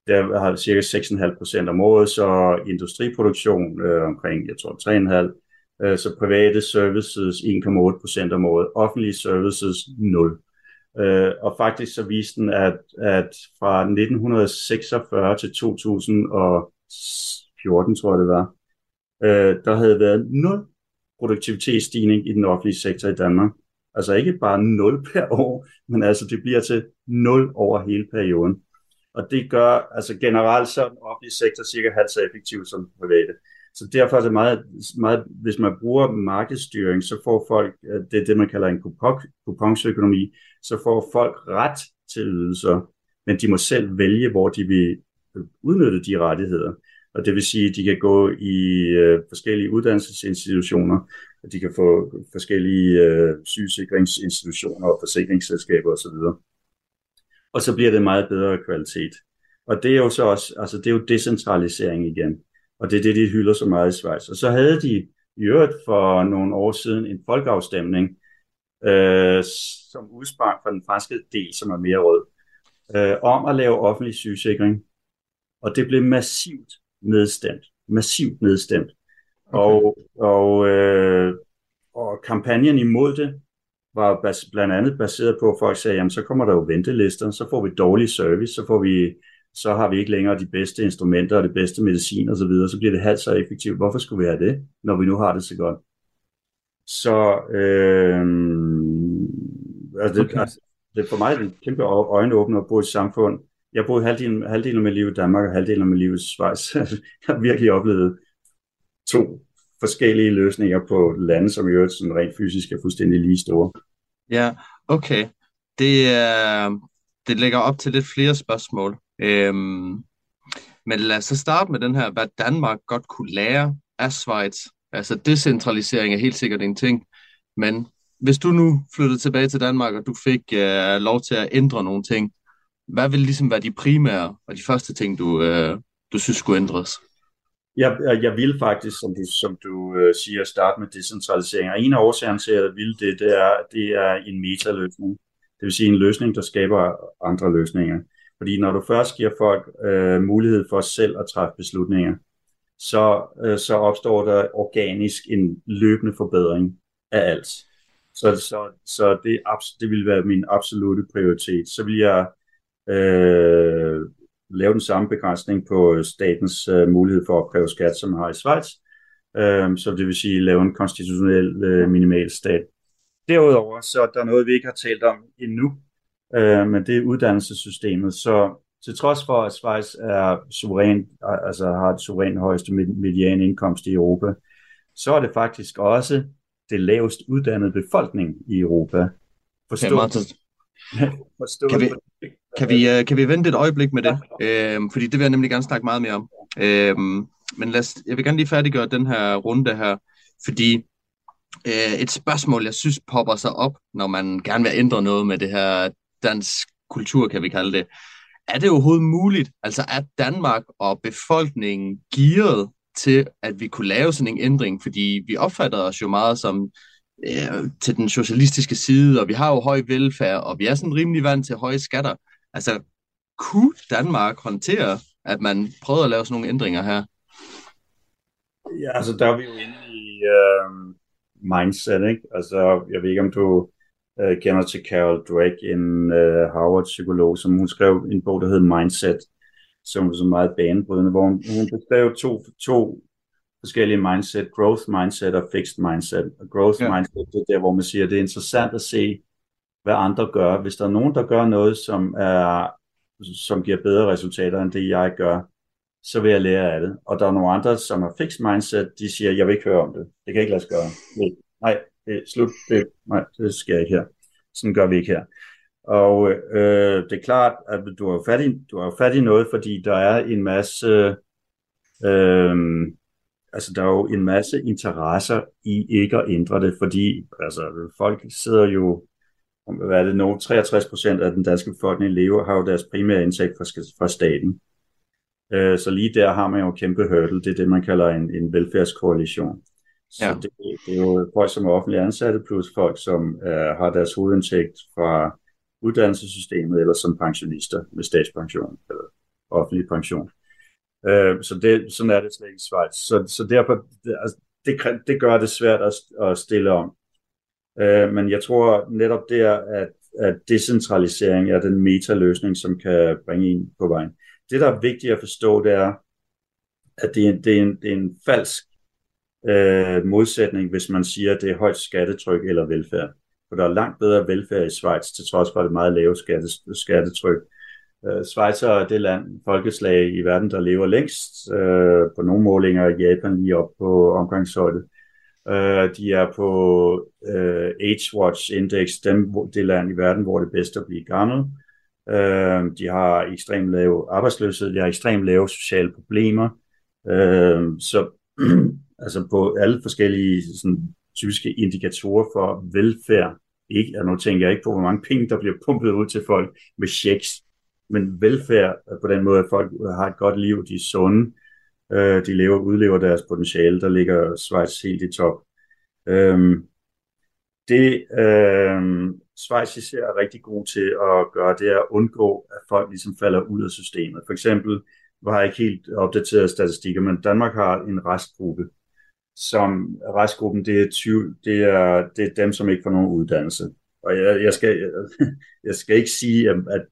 der har cirka 6,5 procent om året, så industriproduktion øh, omkring, jeg tror, 3,5, øh, så private services 1,8 procent om året, offentlige services 0. Øh, og faktisk så viste den, at, at fra 1946 til 2014, tror jeg det var, øh, der havde været 0 produktivitetsstigning i den offentlige sektor i Danmark. Altså ikke bare 0 per år, men altså det bliver til 0 over hele perioden. Og det gør, altså generelt så er den offentlige sektor cirka halvt så effektiv som den private. Så derfor er det meget, meget, hvis man bruger markedsstyring, så får folk, øh, det er det, man kalder en kuponsøkonomi, så får folk ret til ydelser, men de må selv vælge, hvor de vil udnytte de rettigheder. Og det vil sige, at de kan gå i øh, forskellige uddannelsesinstitutioner, og de kan få forskellige øh, sygesikringsinstitutioner og forsikringsselskaber osv. Og så bliver det meget bedre kvalitet. Og det er jo så også, altså det er jo decentralisering igen. Og det er det, de hylder så meget i Schweiz. Og så havde de i øvrigt for nogle år siden en folkeafstemning, øh, som udsprang fra den franske del, som er mere rød, øh, om at lave offentlig sygesikring. Og det blev massivt nedstemt. Massivt nedstemt. Okay. Og, og, øh, og kampagnen imod det var bas, blandt andet baseret på, at folk sagde, jamen så kommer der jo ventelister, så får vi dårlig service, så får vi så har vi ikke længere de bedste instrumenter og det bedste medicin og så videre, så bliver det halvt så effektivt. Hvorfor skulle vi have det, når vi nu har det så godt? Så øh, altså, okay. det, altså, det er for mig en kæmpe øjenåbner at bo i et samfund. Jeg boede halvdelen, halvdelen af mit liv i Danmark og halvdelen af mit liv i Schweiz. jeg har virkelig oplevet to forskellige løsninger på lande, som i øvrigt sådan rent fysisk er fuldstændig lige store. Ja, okay. Det, er, det lægger op til lidt flere spørgsmål. Øhm, men lad os så starte med den her, hvad Danmark godt kunne lære af Schweiz. Altså decentralisering er helt sikkert en ting, men hvis du nu flyttede tilbage til Danmark, og du fik øh, lov til at ændre nogle ting, hvad vil ligesom være de primære og de første ting, du, øh, du synes skulle ændres? Jeg, jeg vil faktisk, som du, som du øh, siger, starte med decentralisering. Og en af årsagerne til, at jeg vil det, det er, det er en metaløsning. Det vil sige en løsning, der skaber andre løsninger. Fordi når du først giver folk øh, mulighed for selv at træffe beslutninger, så, øh, så opstår der organisk en løbende forbedring af alt. Så, så, så det, det vil være min absolute prioritet. Så vil jeg øh, lave den samme begrænsning på statens øh, mulighed for at opkræve skat, som har i Schweiz. Øh, så det vil sige lave en konstitutionel øh, minimalstat. Derudover så er der noget, vi ikke har talt om endnu, øh, men det er uddannelsessystemet. Så til trods for, at Schweiz er suveræn, altså har det suverænt højeste median indkomst i Europa, så er det faktisk også det lavest uddannede befolkning i Europa. Forstå, Forstå kan, vi, kan, vi, uh, kan vi vente et øjeblik med det? Ja. Øhm, fordi det vil jeg nemlig gerne snakke meget mere om. Øhm, men lad os, jeg vil gerne lige færdiggøre den her runde her, fordi øh, et spørgsmål, jeg synes popper sig op, når man gerne vil ændre noget med det her dansk kultur, kan vi kalde det. Er det overhovedet muligt? Altså er Danmark og befolkningen gearet til, at vi kunne lave sådan en ændring? Fordi vi opfatter os jo meget som øh, til den socialistiske side, og vi har jo høj velfærd, og vi er sådan rimelig vant til høje skatter. Altså, kunne Danmark håndtere, at man prøvede at lave sådan nogle ændringer her? Ja, altså der er vi jo inde i øh, mindset, ikke? Altså, jeg ved ikke, om du øh, kender til Carol Dweck, en øh, Harvard-psykolog, som hun skrev en bog, der hed Mindset, som var så meget banebrydende, hvor hun, hun beskrev to, to forskellige mindset, growth mindset og fixed mindset. Og growth ja. mindset, det er der, hvor man siger, at det er interessant at se, hvad andre gør. Hvis der er nogen, der gør noget, som, er, som giver bedre resultater end det, jeg gør, så vil jeg lære af det. Og der er nogle andre, som har fixed mindset, de siger, jeg vil ikke høre om det. Det kan ikke lade sig gøre. Nej, det er slut. Det, nej, det sker ikke her. Sådan gør vi ikke her. Og øh, det er klart, at du har fat i, du har fat i noget, fordi der er en masse, øh, altså der er jo en masse interesser i ikke at ændre det, fordi altså, folk sidder jo, hvad er det nu, 63 procent af den danske befolkning lever, har jo deres primære indtægt fra, fra staten. Øh, så lige der har man jo kæmpe hurdle, det er det, man kalder en, en velfærdskoalition. Så ja. det, det er jo folk, som er offentlige ansatte, plus folk, som uh, har deres hovedindtægt fra uddannelsessystemet, eller som pensionister med statspension, eller offentlig pension. Uh, så det, sådan er det slet ikke i Schweiz. Så, så derfor, det, altså, det, det gør det svært at, at stille om. Øh, men jeg tror netop der, at, at decentralisering er den metaløsning, som kan bringe en på vejen. Det, der er vigtigt at forstå, det er, at det er, det er, en, det er en falsk øh, modsætning, hvis man siger, at det er højt skattetryk eller velfærd. For der er langt bedre velfærd i Schweiz, til trods for det meget lave skatte, skattetryk. Øh, Schweiz er det land, folkeslag i verden, der lever længst. Øh, på nogle målinger er Japan lige op på omgangshøjde. Øh, de er på øh, Age Watch Index, dem, det land i verden, hvor det er bedst at blive gammel. Øh, de har ekstremt lav arbejdsløshed, de har ekstremt lave sociale problemer. Øh, så altså på alle forskellige sådan, typiske indikatorer for velfærd, ikke, og nu tænker jeg ikke på, hvor mange penge, der bliver pumpet ud til folk med checks, men velfærd på den måde, at folk har et godt liv, de er sunde, øh, de lever, udlever deres potentiale, der ligger Schweiz helt i top. Øhm, det øh, Schweiz især er rigtig god til at gøre, det er at undgå, at folk ligesom falder ud af systemet. For eksempel, var har jeg ikke helt opdateret statistikker, men Danmark har en restgruppe, som restgruppen, det er, 20, det er, det er dem, som ikke får nogen uddannelse. Og jeg, jeg, skal, jeg, jeg skal ikke sige, at, at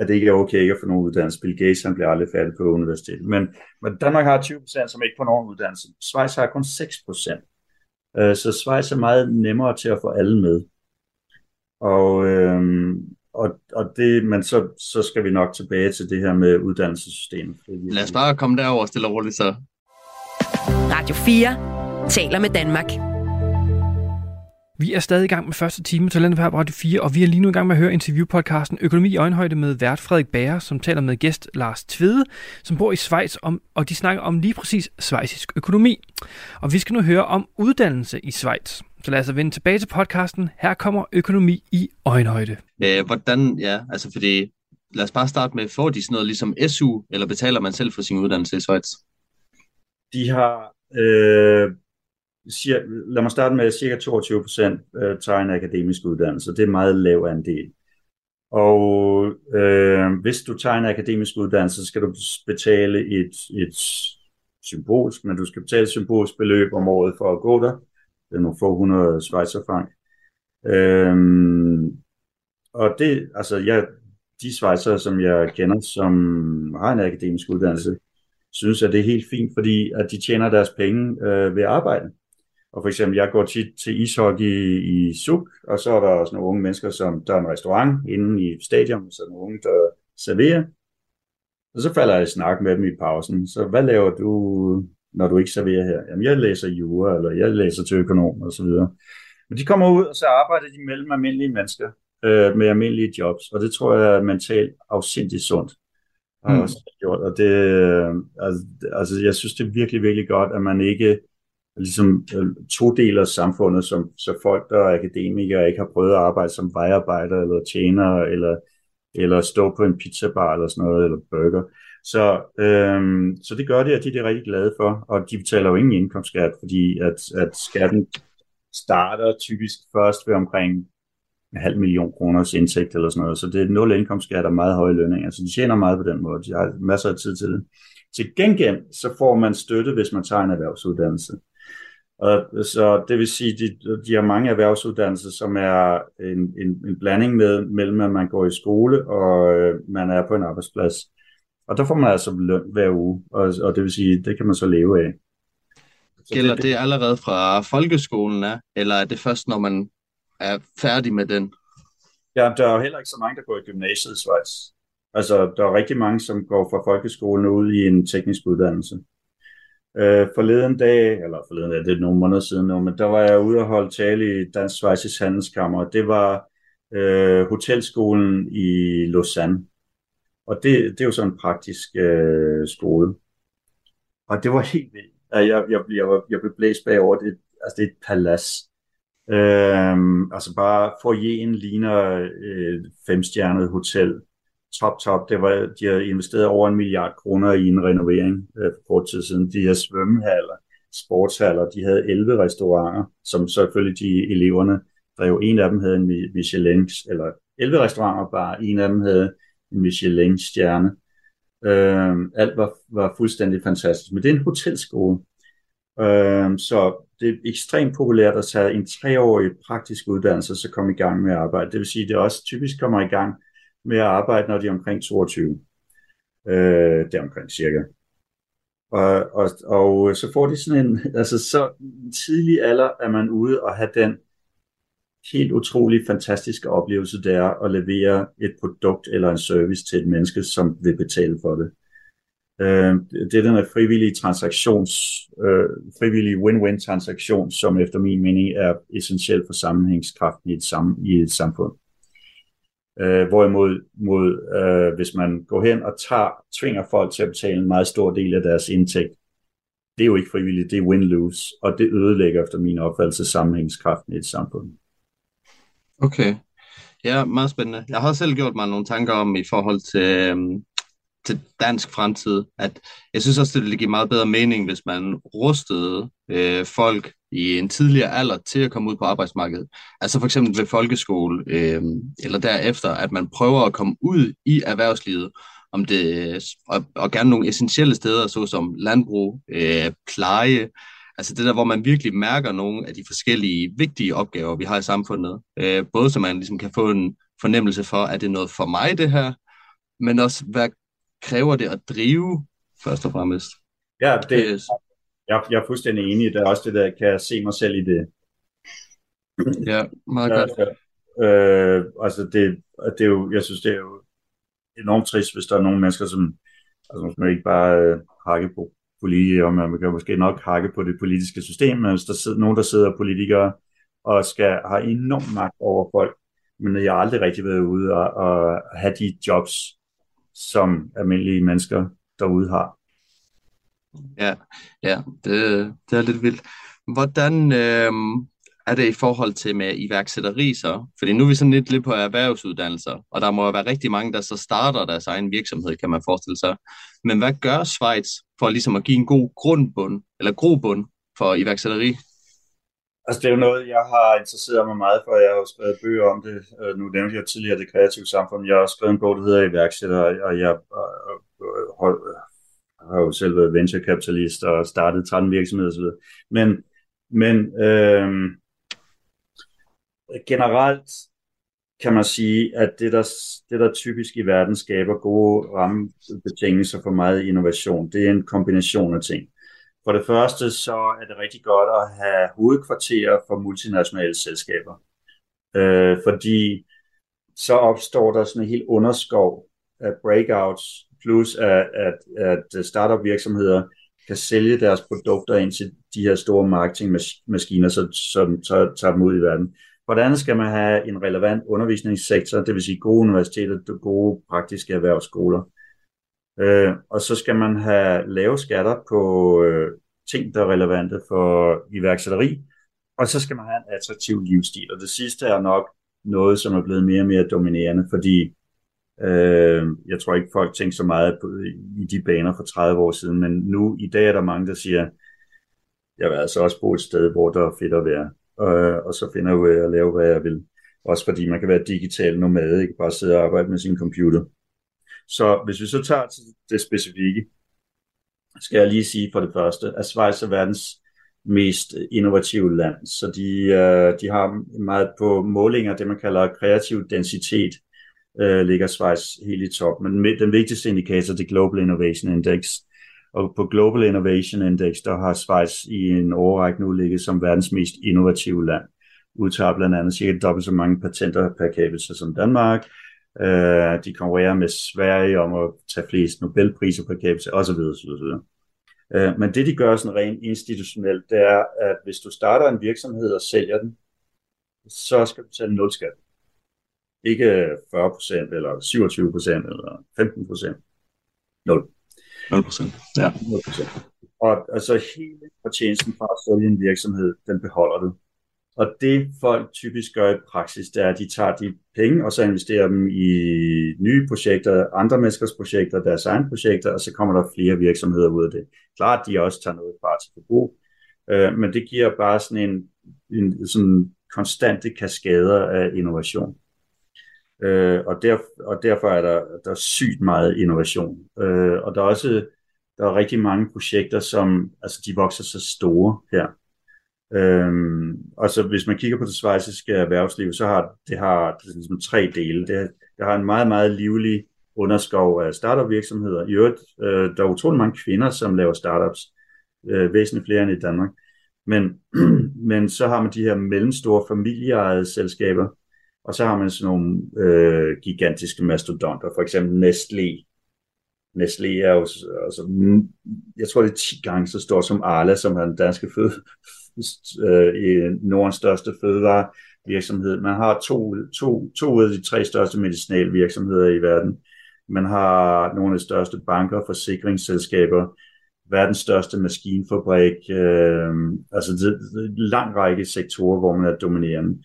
det ikke er okay ikke at få nogen uddannelse. Bill Gates han bliver aldrig færdig på universitetet. Men, men Danmark har 20%, som ikke får nogen uddannelse. Schweiz har kun 6%. Øh, så Schweiz er meget nemmere til at få alle med. Og, øhm, og, og det, men så, så skal vi nok tilbage til det her med uddannelsessystemet. Lad os bare komme derover stille og roligt så. Radio 4 taler med Danmark. Vi er stadig i gang med første time til Landet på Radio 4, og vi er lige nu i gang med at høre interviewpodcasten Økonomi i øjenhøjde med vært Frederik Bager, som taler med gæst Lars Tvede, som bor i Schweiz, om, og de snakker om lige præcis svejsisk økonomi. Og vi skal nu høre om uddannelse i Schweiz. Så lad os vende tilbage til podcasten. Her kommer Økonomi i øjenhøjde. Øh, hvordan, ja, altså fordi, lad os bare starte med, får de sådan noget ligesom SU, eller betaler man selv for sin uddannelse i Schweiz? De har øh, lad mig starte med, at cirka 22 procent øh, tager en akademisk uddannelse. Det er en meget lav andel. Og øh, hvis du tager en akademisk uddannelse, så skal du betale et, et symbolsk, men du skal betale et symbolsk beløb om året for at gå der. Det er nogle få hundrede schweizerfrank. Øhm, og det, altså jeg, de schweizer, som jeg kender, som har en akademisk uddannelse, synes, at det er helt fint, fordi at de tjener deres penge øh, ved arbejde. Og for eksempel, jeg går tit til ishockey i SUK, og så er der også nogle unge mennesker, som der er en restaurant inde i stadion, så er nogle unge, der serverer. Og så falder jeg i snak med dem i pausen. Så hvad laver du, når du ikke serverer her? Jamen, jeg læser jura, eller jeg læser til økonom, og så videre. Men de kommer ud, og så arbejder de mellem almindelige mennesker øh, med almindelige jobs, og det tror jeg er mentalt afsindigt sundt. Mm. også gjort, og det, altså, altså, jeg synes, det er virkelig, virkelig godt, at man ikke ligesom øh, to dele af samfundet, som, så folk, der er akademikere, ikke har prøvet at arbejde som vejarbejder eller tjener, eller, eller stå på en pizzabar eller sådan noget, eller burger. Så, øhm, så det gør det, at de er rigtig glade for, og de betaler jo ingen indkomstskat, fordi at, at skatten starter typisk først ved omkring en halv million kroners indtægt eller sådan noget, så det er nul indkomstskat og meget høje lønninger, så de tjener meget på den måde, de har masser af tid til det. Til gengæld så får man støtte, hvis man tager en erhvervsuddannelse. Og, så det vil sige, at de, de har mange erhvervsuddannelser, som er en, en, en blanding med, mellem, at man går i skole og øh, man er på en arbejdsplads. Og der får man altså løn hver uge, og, og det vil sige, det kan man så leve af. Så Gælder det, det allerede fra folkeskolen af, eller er det først, når man er færdig med den? Ja, der er jo heller ikke så mange, der går i gymnasiet i Schweiz. Altså, der er rigtig mange, som går fra folkeskolen ud i en teknisk uddannelse. Øh, forleden dag, eller forleden dag, det er nogle måneder siden nu, men der var jeg ude og holde tale i Dansk Schweizisk Handelskammer. Det var øh, hotelskolen i Lausanne. Og det, det er jo sådan en praktisk øh, skole. Og det var helt vildt. Jeg, jeg, jeg, jeg, jeg blev blæst bagover. Det, altså, det er et palads. Øhm, altså bare forjen ligner øh, femstjernet hotel top, top. Det var, de har investeret over en milliard kroner i en renovering øh, for kort tid siden. De her svømmehaller, sportshaller, de havde 11 restauranter, som selvfølgelig de eleverne drev. En af dem havde en Michelin, eller 11 restauranter bare, en af dem havde en Michelin-stjerne. Øh, alt var, var fuldstændig fantastisk. Men det er en hotelskole. Øh, så det er ekstremt populært at tage en treårig praktisk uddannelse, og så komme i gang med at arbejde. Det vil sige, at det også typisk kommer i gang med at arbejde, når de er omkring 22. Øh, det er omkring cirka. Og, og, og så får de sådan en, altså så tidlig alder er man ude og have den helt utrolig fantastiske oplevelse det er at levere et produkt eller en service til et menneske, som vil betale for det. Øh, det er den her frivillige transaktions, øh, frivillige win-win transaktion, som efter min mening er essentiel for sammenhængskraften i et, sam, i et samfund. Øh, hvorimod mod, øh, hvis man går hen og tager, tvinger folk til at betale en meget stor del af deres indtægt, det er jo ikke frivilligt, det er win-lose, og det ødelægger efter min opfattelse sammenhængskraften i et samfund. Okay. Ja, meget spændende. Jeg har selv gjort mig nogle tanker om i forhold til, øhm, til dansk fremtid, at jeg synes også, det ville give meget bedre mening, hvis man rustede øh, folk i en tidligere alder til at komme ud på arbejdsmarkedet. Altså for eksempel ved folkeskole, øh, eller derefter, at man prøver at komme ud i erhvervslivet, om det, og, og gerne nogle essentielle steder, såsom landbrug, øh, pleje, altså det der, hvor man virkelig mærker nogle af de forskellige vigtige opgaver, vi har i samfundet. Øh, både så man ligesom kan få en fornemmelse for, at det er noget for mig, det her, men også, hvad kræver det at drive, først og fremmest. Ja, det, øh, jeg, jeg er fuldstændig enig. Det er også det der, kan jeg se mig selv i det. Ja, meget godt. Ja. Øh, altså det, det er jo, jeg synes, det er jo enormt trist, hvis der er nogle mennesker, som altså, man ikke bare øh, hakke på politikere, men man kan måske nok hakke på det politiske system, men hvis der sidder nogen, der sidder politikere og skal have enorm magt over folk, men jeg har aldrig rigtig været ude og, og have de jobs, som almindelige mennesker derude har. Ja, ja det, det er lidt vildt. Hvordan øh, er det i forhold til med iværksætteri så? Fordi nu er vi sådan lidt lidt på erhvervsuddannelser, og der må være rigtig mange, der så starter deres egen virksomhed, kan man forestille sig. Men hvad gør Schweiz for ligesom at give en god grundbund, eller grobund for iværksætteri? Altså det er jo noget, jeg har interesseret mig meget for. Jeg har jo skrevet bøger om det. Øh, nu nævnte jeg tidligere det kreative samfund. Jeg har også skrevet en bog, der hedder Iværksætter, og jeg øh, øh, har jo selv været venture capitalist og startet 13 virksomheder osv. Men, men øh, generelt kan man sige, at det der, det, der typisk i verden skaber gode rammebetingelser for meget innovation, det er en kombination af ting. For det første så er det rigtig godt at have hovedkvarterer for multinationale selskaber. Øh, fordi så opstår der sådan en helt underskov af breakouts, plus at, at, at startup virksomheder kan sælge deres produkter ind til de her store marketingmaskiner, som, som tager, tager dem ud i verden. For det andet skal man have en relevant undervisningssektor, det vil sige gode universiteter, gode praktiske erhvervsskoler. Øh, og så skal man have lave skatter på øh, ting, der er relevante for iværksætteri. Og så skal man have en attraktiv livsstil. Og det sidste er nok noget, som er blevet mere og mere dominerende, fordi øh, jeg tror ikke, folk tænker så meget på, i de baner for 30 år siden, men nu i dag er der mange, der siger, jeg vil altså også bo et sted, hvor der er fedt at være øh, og så finder jeg ud af at lave, hvad jeg vil. Også fordi man kan være digital nomade, ikke bare sidde og arbejde med sin computer. Så hvis vi så tager til det specifikke, skal jeg lige sige for det første, at Schweiz er verdens mest innovative land. Så de, øh, de har meget på målinger, det man kalder kreativ densitet, øh, ligger Schweiz helt i top. Men den vigtigste indikator, det er Global Innovation Index, og på Global Innovation Index, der har Schweiz i en overrække nu ligget som verdens mest innovative land. Udtager blandt andet cirka dobbelt så mange patenter per capita som Danmark. Øh, de konkurrerer med Sverige om at tage flest Nobelpriser per capita osv. osv. Uh, men det de gør sådan rent institutionelt, det er, at hvis du starter en virksomhed og sælger den, så skal du betale 0 skat. Ikke 40% eller 27% eller 15%. 0. 0%. Ja. 0%. Og altså hele fortjenesten fra at sælge en virksomhed, den beholder du. Og det folk typisk gør i praksis, det er, at de tager de penge, og så investerer dem i nye projekter, andre menneskers projekter, deres egne projekter, og så kommer der flere virksomheder ud af det. Klart, de også tager noget fra til forbrug, øh, men det giver bare sådan en, en sådan konstante kaskader af innovation. Øh, og, der, og derfor er der, der er sygt meget innovation. Øh, og der er også der er rigtig mange projekter, som altså, de vokser så store her. Øhm, og så hvis man kigger på det svejsiske erhvervsliv, så har det har det ligesom tre dele. Det, det har en meget, meget livlig underskov af startup virksomheder. I øvrigt, øh, der er utrolig mange kvinder, som laver startups, øh, væsentligt flere end i Danmark. Men, men så har man de her mellemstore familieejede selskaber, og så har man sådan nogle øh, gigantiske mastodonter, for eksempel Nestlé. Nestlé er jo, altså, jeg tror det er 10 gange så stort som Arla, som er den danske føde, øh, Nordens største fødevarevirksomhed. Man har to, to, to af de tre største medicinalvirksomheder i verden. Man har nogle af de største banker, forsikringsselskaber, verdens største maskinfabrik, øh, altså det, det en lang række sektorer, hvor man er dominerende.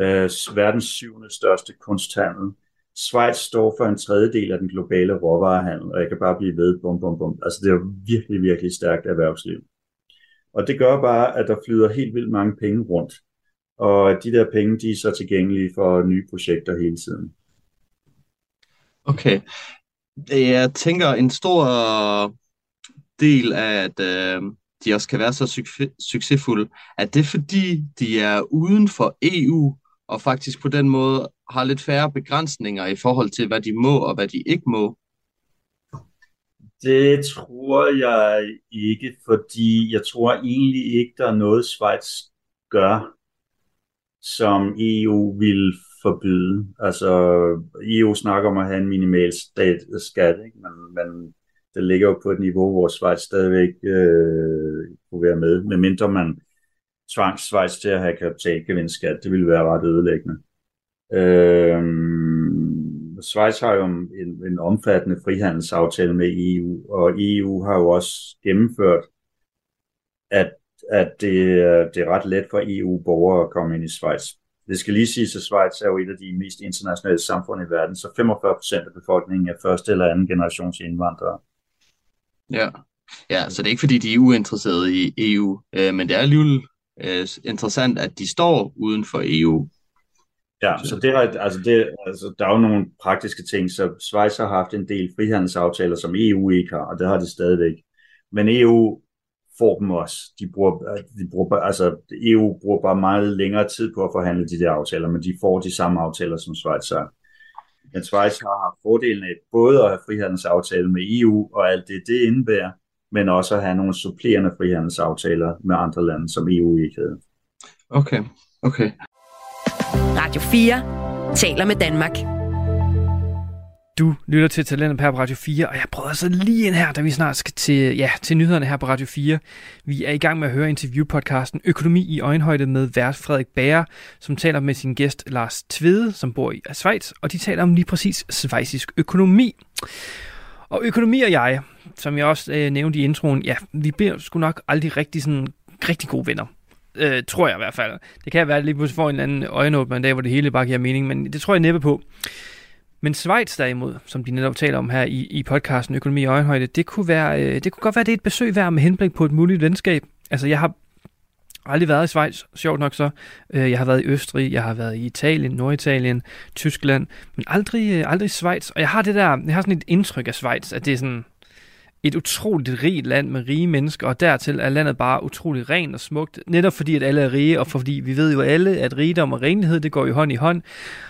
Øh, verdens syvende største kunsthandel. Schweiz står for en tredjedel af den globale råvarehandel, og jeg kan bare blive ved, bum, bum, bum. Altså det er jo virkelig, virkelig stærkt erhvervsliv. Og det gør bare, at der flyder helt vildt mange penge rundt. Og de der penge, de er så tilgængelige for nye projekter hele tiden. Okay. Jeg tænker, en stor del af, at øh, de også kan være så succesfulde, er det fordi, de er uden for EU, og faktisk på den måde har lidt færre begrænsninger i forhold til, hvad de må og hvad de ikke må? Det tror jeg ikke, fordi jeg tror egentlig ikke, der er noget, Schweiz gør, som EU vil forbyde. Altså, EU snakker om at have en minimal stat, skat, ikke? Men, men det ligger jo på et niveau, hvor Schweiz stadigvæk øh, kunne være med, medmindre man tvang Schweiz til at have kapitalgevindskat. Det ville være ret ødelæggende. Øh, Schweiz har jo en, en omfattende frihandelsaftale med EU, og EU har jo også gennemført, at, at det, det er ret let for EU-borgere at komme ind i Schweiz. Det skal lige siges, at Schweiz er jo et af de mest internationale samfund i verden, så 45 procent af befolkningen er første eller anden generations indvandrere. Ja. ja, så det er ikke fordi, de er uinteresserede i EU, øh, men det er alligevel øh, interessant, at de står uden for EU. Ja, så det er, altså det, altså, der er jo nogle praktiske ting, så Schweiz har haft en del frihandelsaftaler, som EU ikke har, og det har de stadigvæk. Men EU får dem også. De bruger, de bruger, altså EU bruger bare meget længere tid på at forhandle de der aftaler, men de får de samme aftaler, som Schweiz har. Men Schweiz har haft fordelen af både at have frihandelsaftale med EU og alt det, det indebærer, men også at have nogle supplerende frihandelsaftaler med andre lande, som EU ikke havde. Okay, okay. Radio 4 taler med Danmark. Du lytter til Talentet her på Radio 4, og jeg prøver altså lige ind her, da vi snart skal til, ja, til nyhederne her på Radio 4. Vi er i gang med at høre interviewpodcasten Økonomi i øjenhøjde med vært Frederik Bager, som taler med sin gæst Lars Tvede, som bor i Schweiz, og de taler om lige præcis svejsisk økonomi. Og økonomi og jeg, som jeg også øh, nævnte i introen, ja, vi bliver sgu nok aldrig rigtig sådan rigtig gode venner. Øh, tror jeg i hvert fald. Det kan være, at lige pludselig får en eller anden øjenåbner en dag, hvor det hele bare giver mening, men det tror jeg næppe på. Men Schweiz derimod, som de netop taler om her i, i podcasten Økonomi i øjenhøjde, det kunne, være, øh, det kunne godt være, det er et besøg værd med henblik på et muligt venskab. Altså, jeg har aldrig været i Schweiz, sjovt nok så. Øh, jeg har været i Østrig, jeg har været i Italien, Norditalien, Tyskland, men aldrig, øh, aldrig Schweiz. Og jeg har det der, jeg har sådan et indtryk af Schweiz, at det er sådan, et utroligt rigt land med rige mennesker, og dertil er landet bare utroligt rent og smukt, netop fordi, at alle er rige, og fordi vi ved jo alle, at rigdom og renlighed, det går jo hånd i hånd,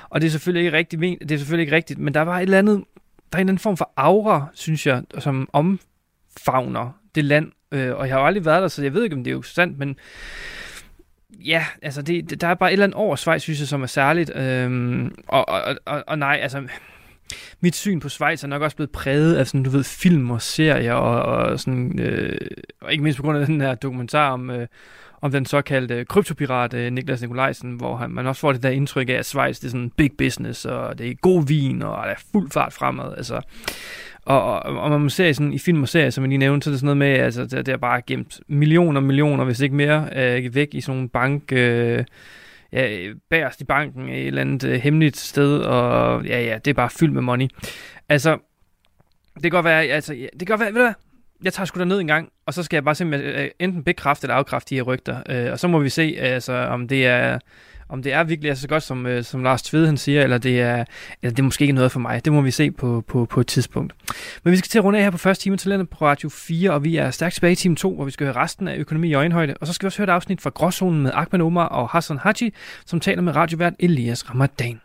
og det er selvfølgelig ikke rigtigt, det er selvfølgelig ikke rigtigt, men der var et eller andet, der er en eller anden form for aura, synes jeg, som omfavner det land, øh, og jeg har jo aldrig været der, så jeg ved ikke, om det er sandt, men ja, altså det, der er bare et eller andet over Schweiz, synes jeg, som er særligt, øhm, og, og, og, og nej, altså mit syn på Schweiz er nok også blevet præget af sådan, du ved, film og serier, og, og, sådan, øh, og ikke mindst på grund af den her dokumentar om, øh, om den såkaldte kryptopirat øh, Niklas Nikolajsen, hvor han, man også får det der indtryk af, at Schweiz det er sådan big business, og det er god vin, og der er fuld fart fremad. Altså, og, og, og man ser sådan, i film og serier, som jeg lige nævnte, så er det sådan noget med, altså, det, det er bare gemt millioner og millioner, hvis ikke mere, øh, væk i sådan en bank... Øh, ja, bagerst i banken et eller andet øh, hemmeligt sted, og ja, ja, det er bare fyldt med money. Altså, det kan godt være, altså, ja, det kan godt være, ved du hvad, jeg tager sgu ned en gang, og så skal jeg bare simpelthen øh, enten bekræfte eller afkræfte de her rygter, øh, og så må vi se, altså, om det er om det er virkelig så godt, som, øh, som Lars Tvede han siger, eller det, er, eller det er måske ikke noget for mig. Det må vi se på, på, på et tidspunkt. Men vi skal til at runde af her på første time til på Radio 4, og vi er stærkt tilbage i time 2, hvor vi skal høre resten af økonomi i øjenhøjde. Og så skal vi også høre et afsnit fra Gråzonen med Ahmed Omar og Hassan Haji, som taler med radiovært Elias Ramadan.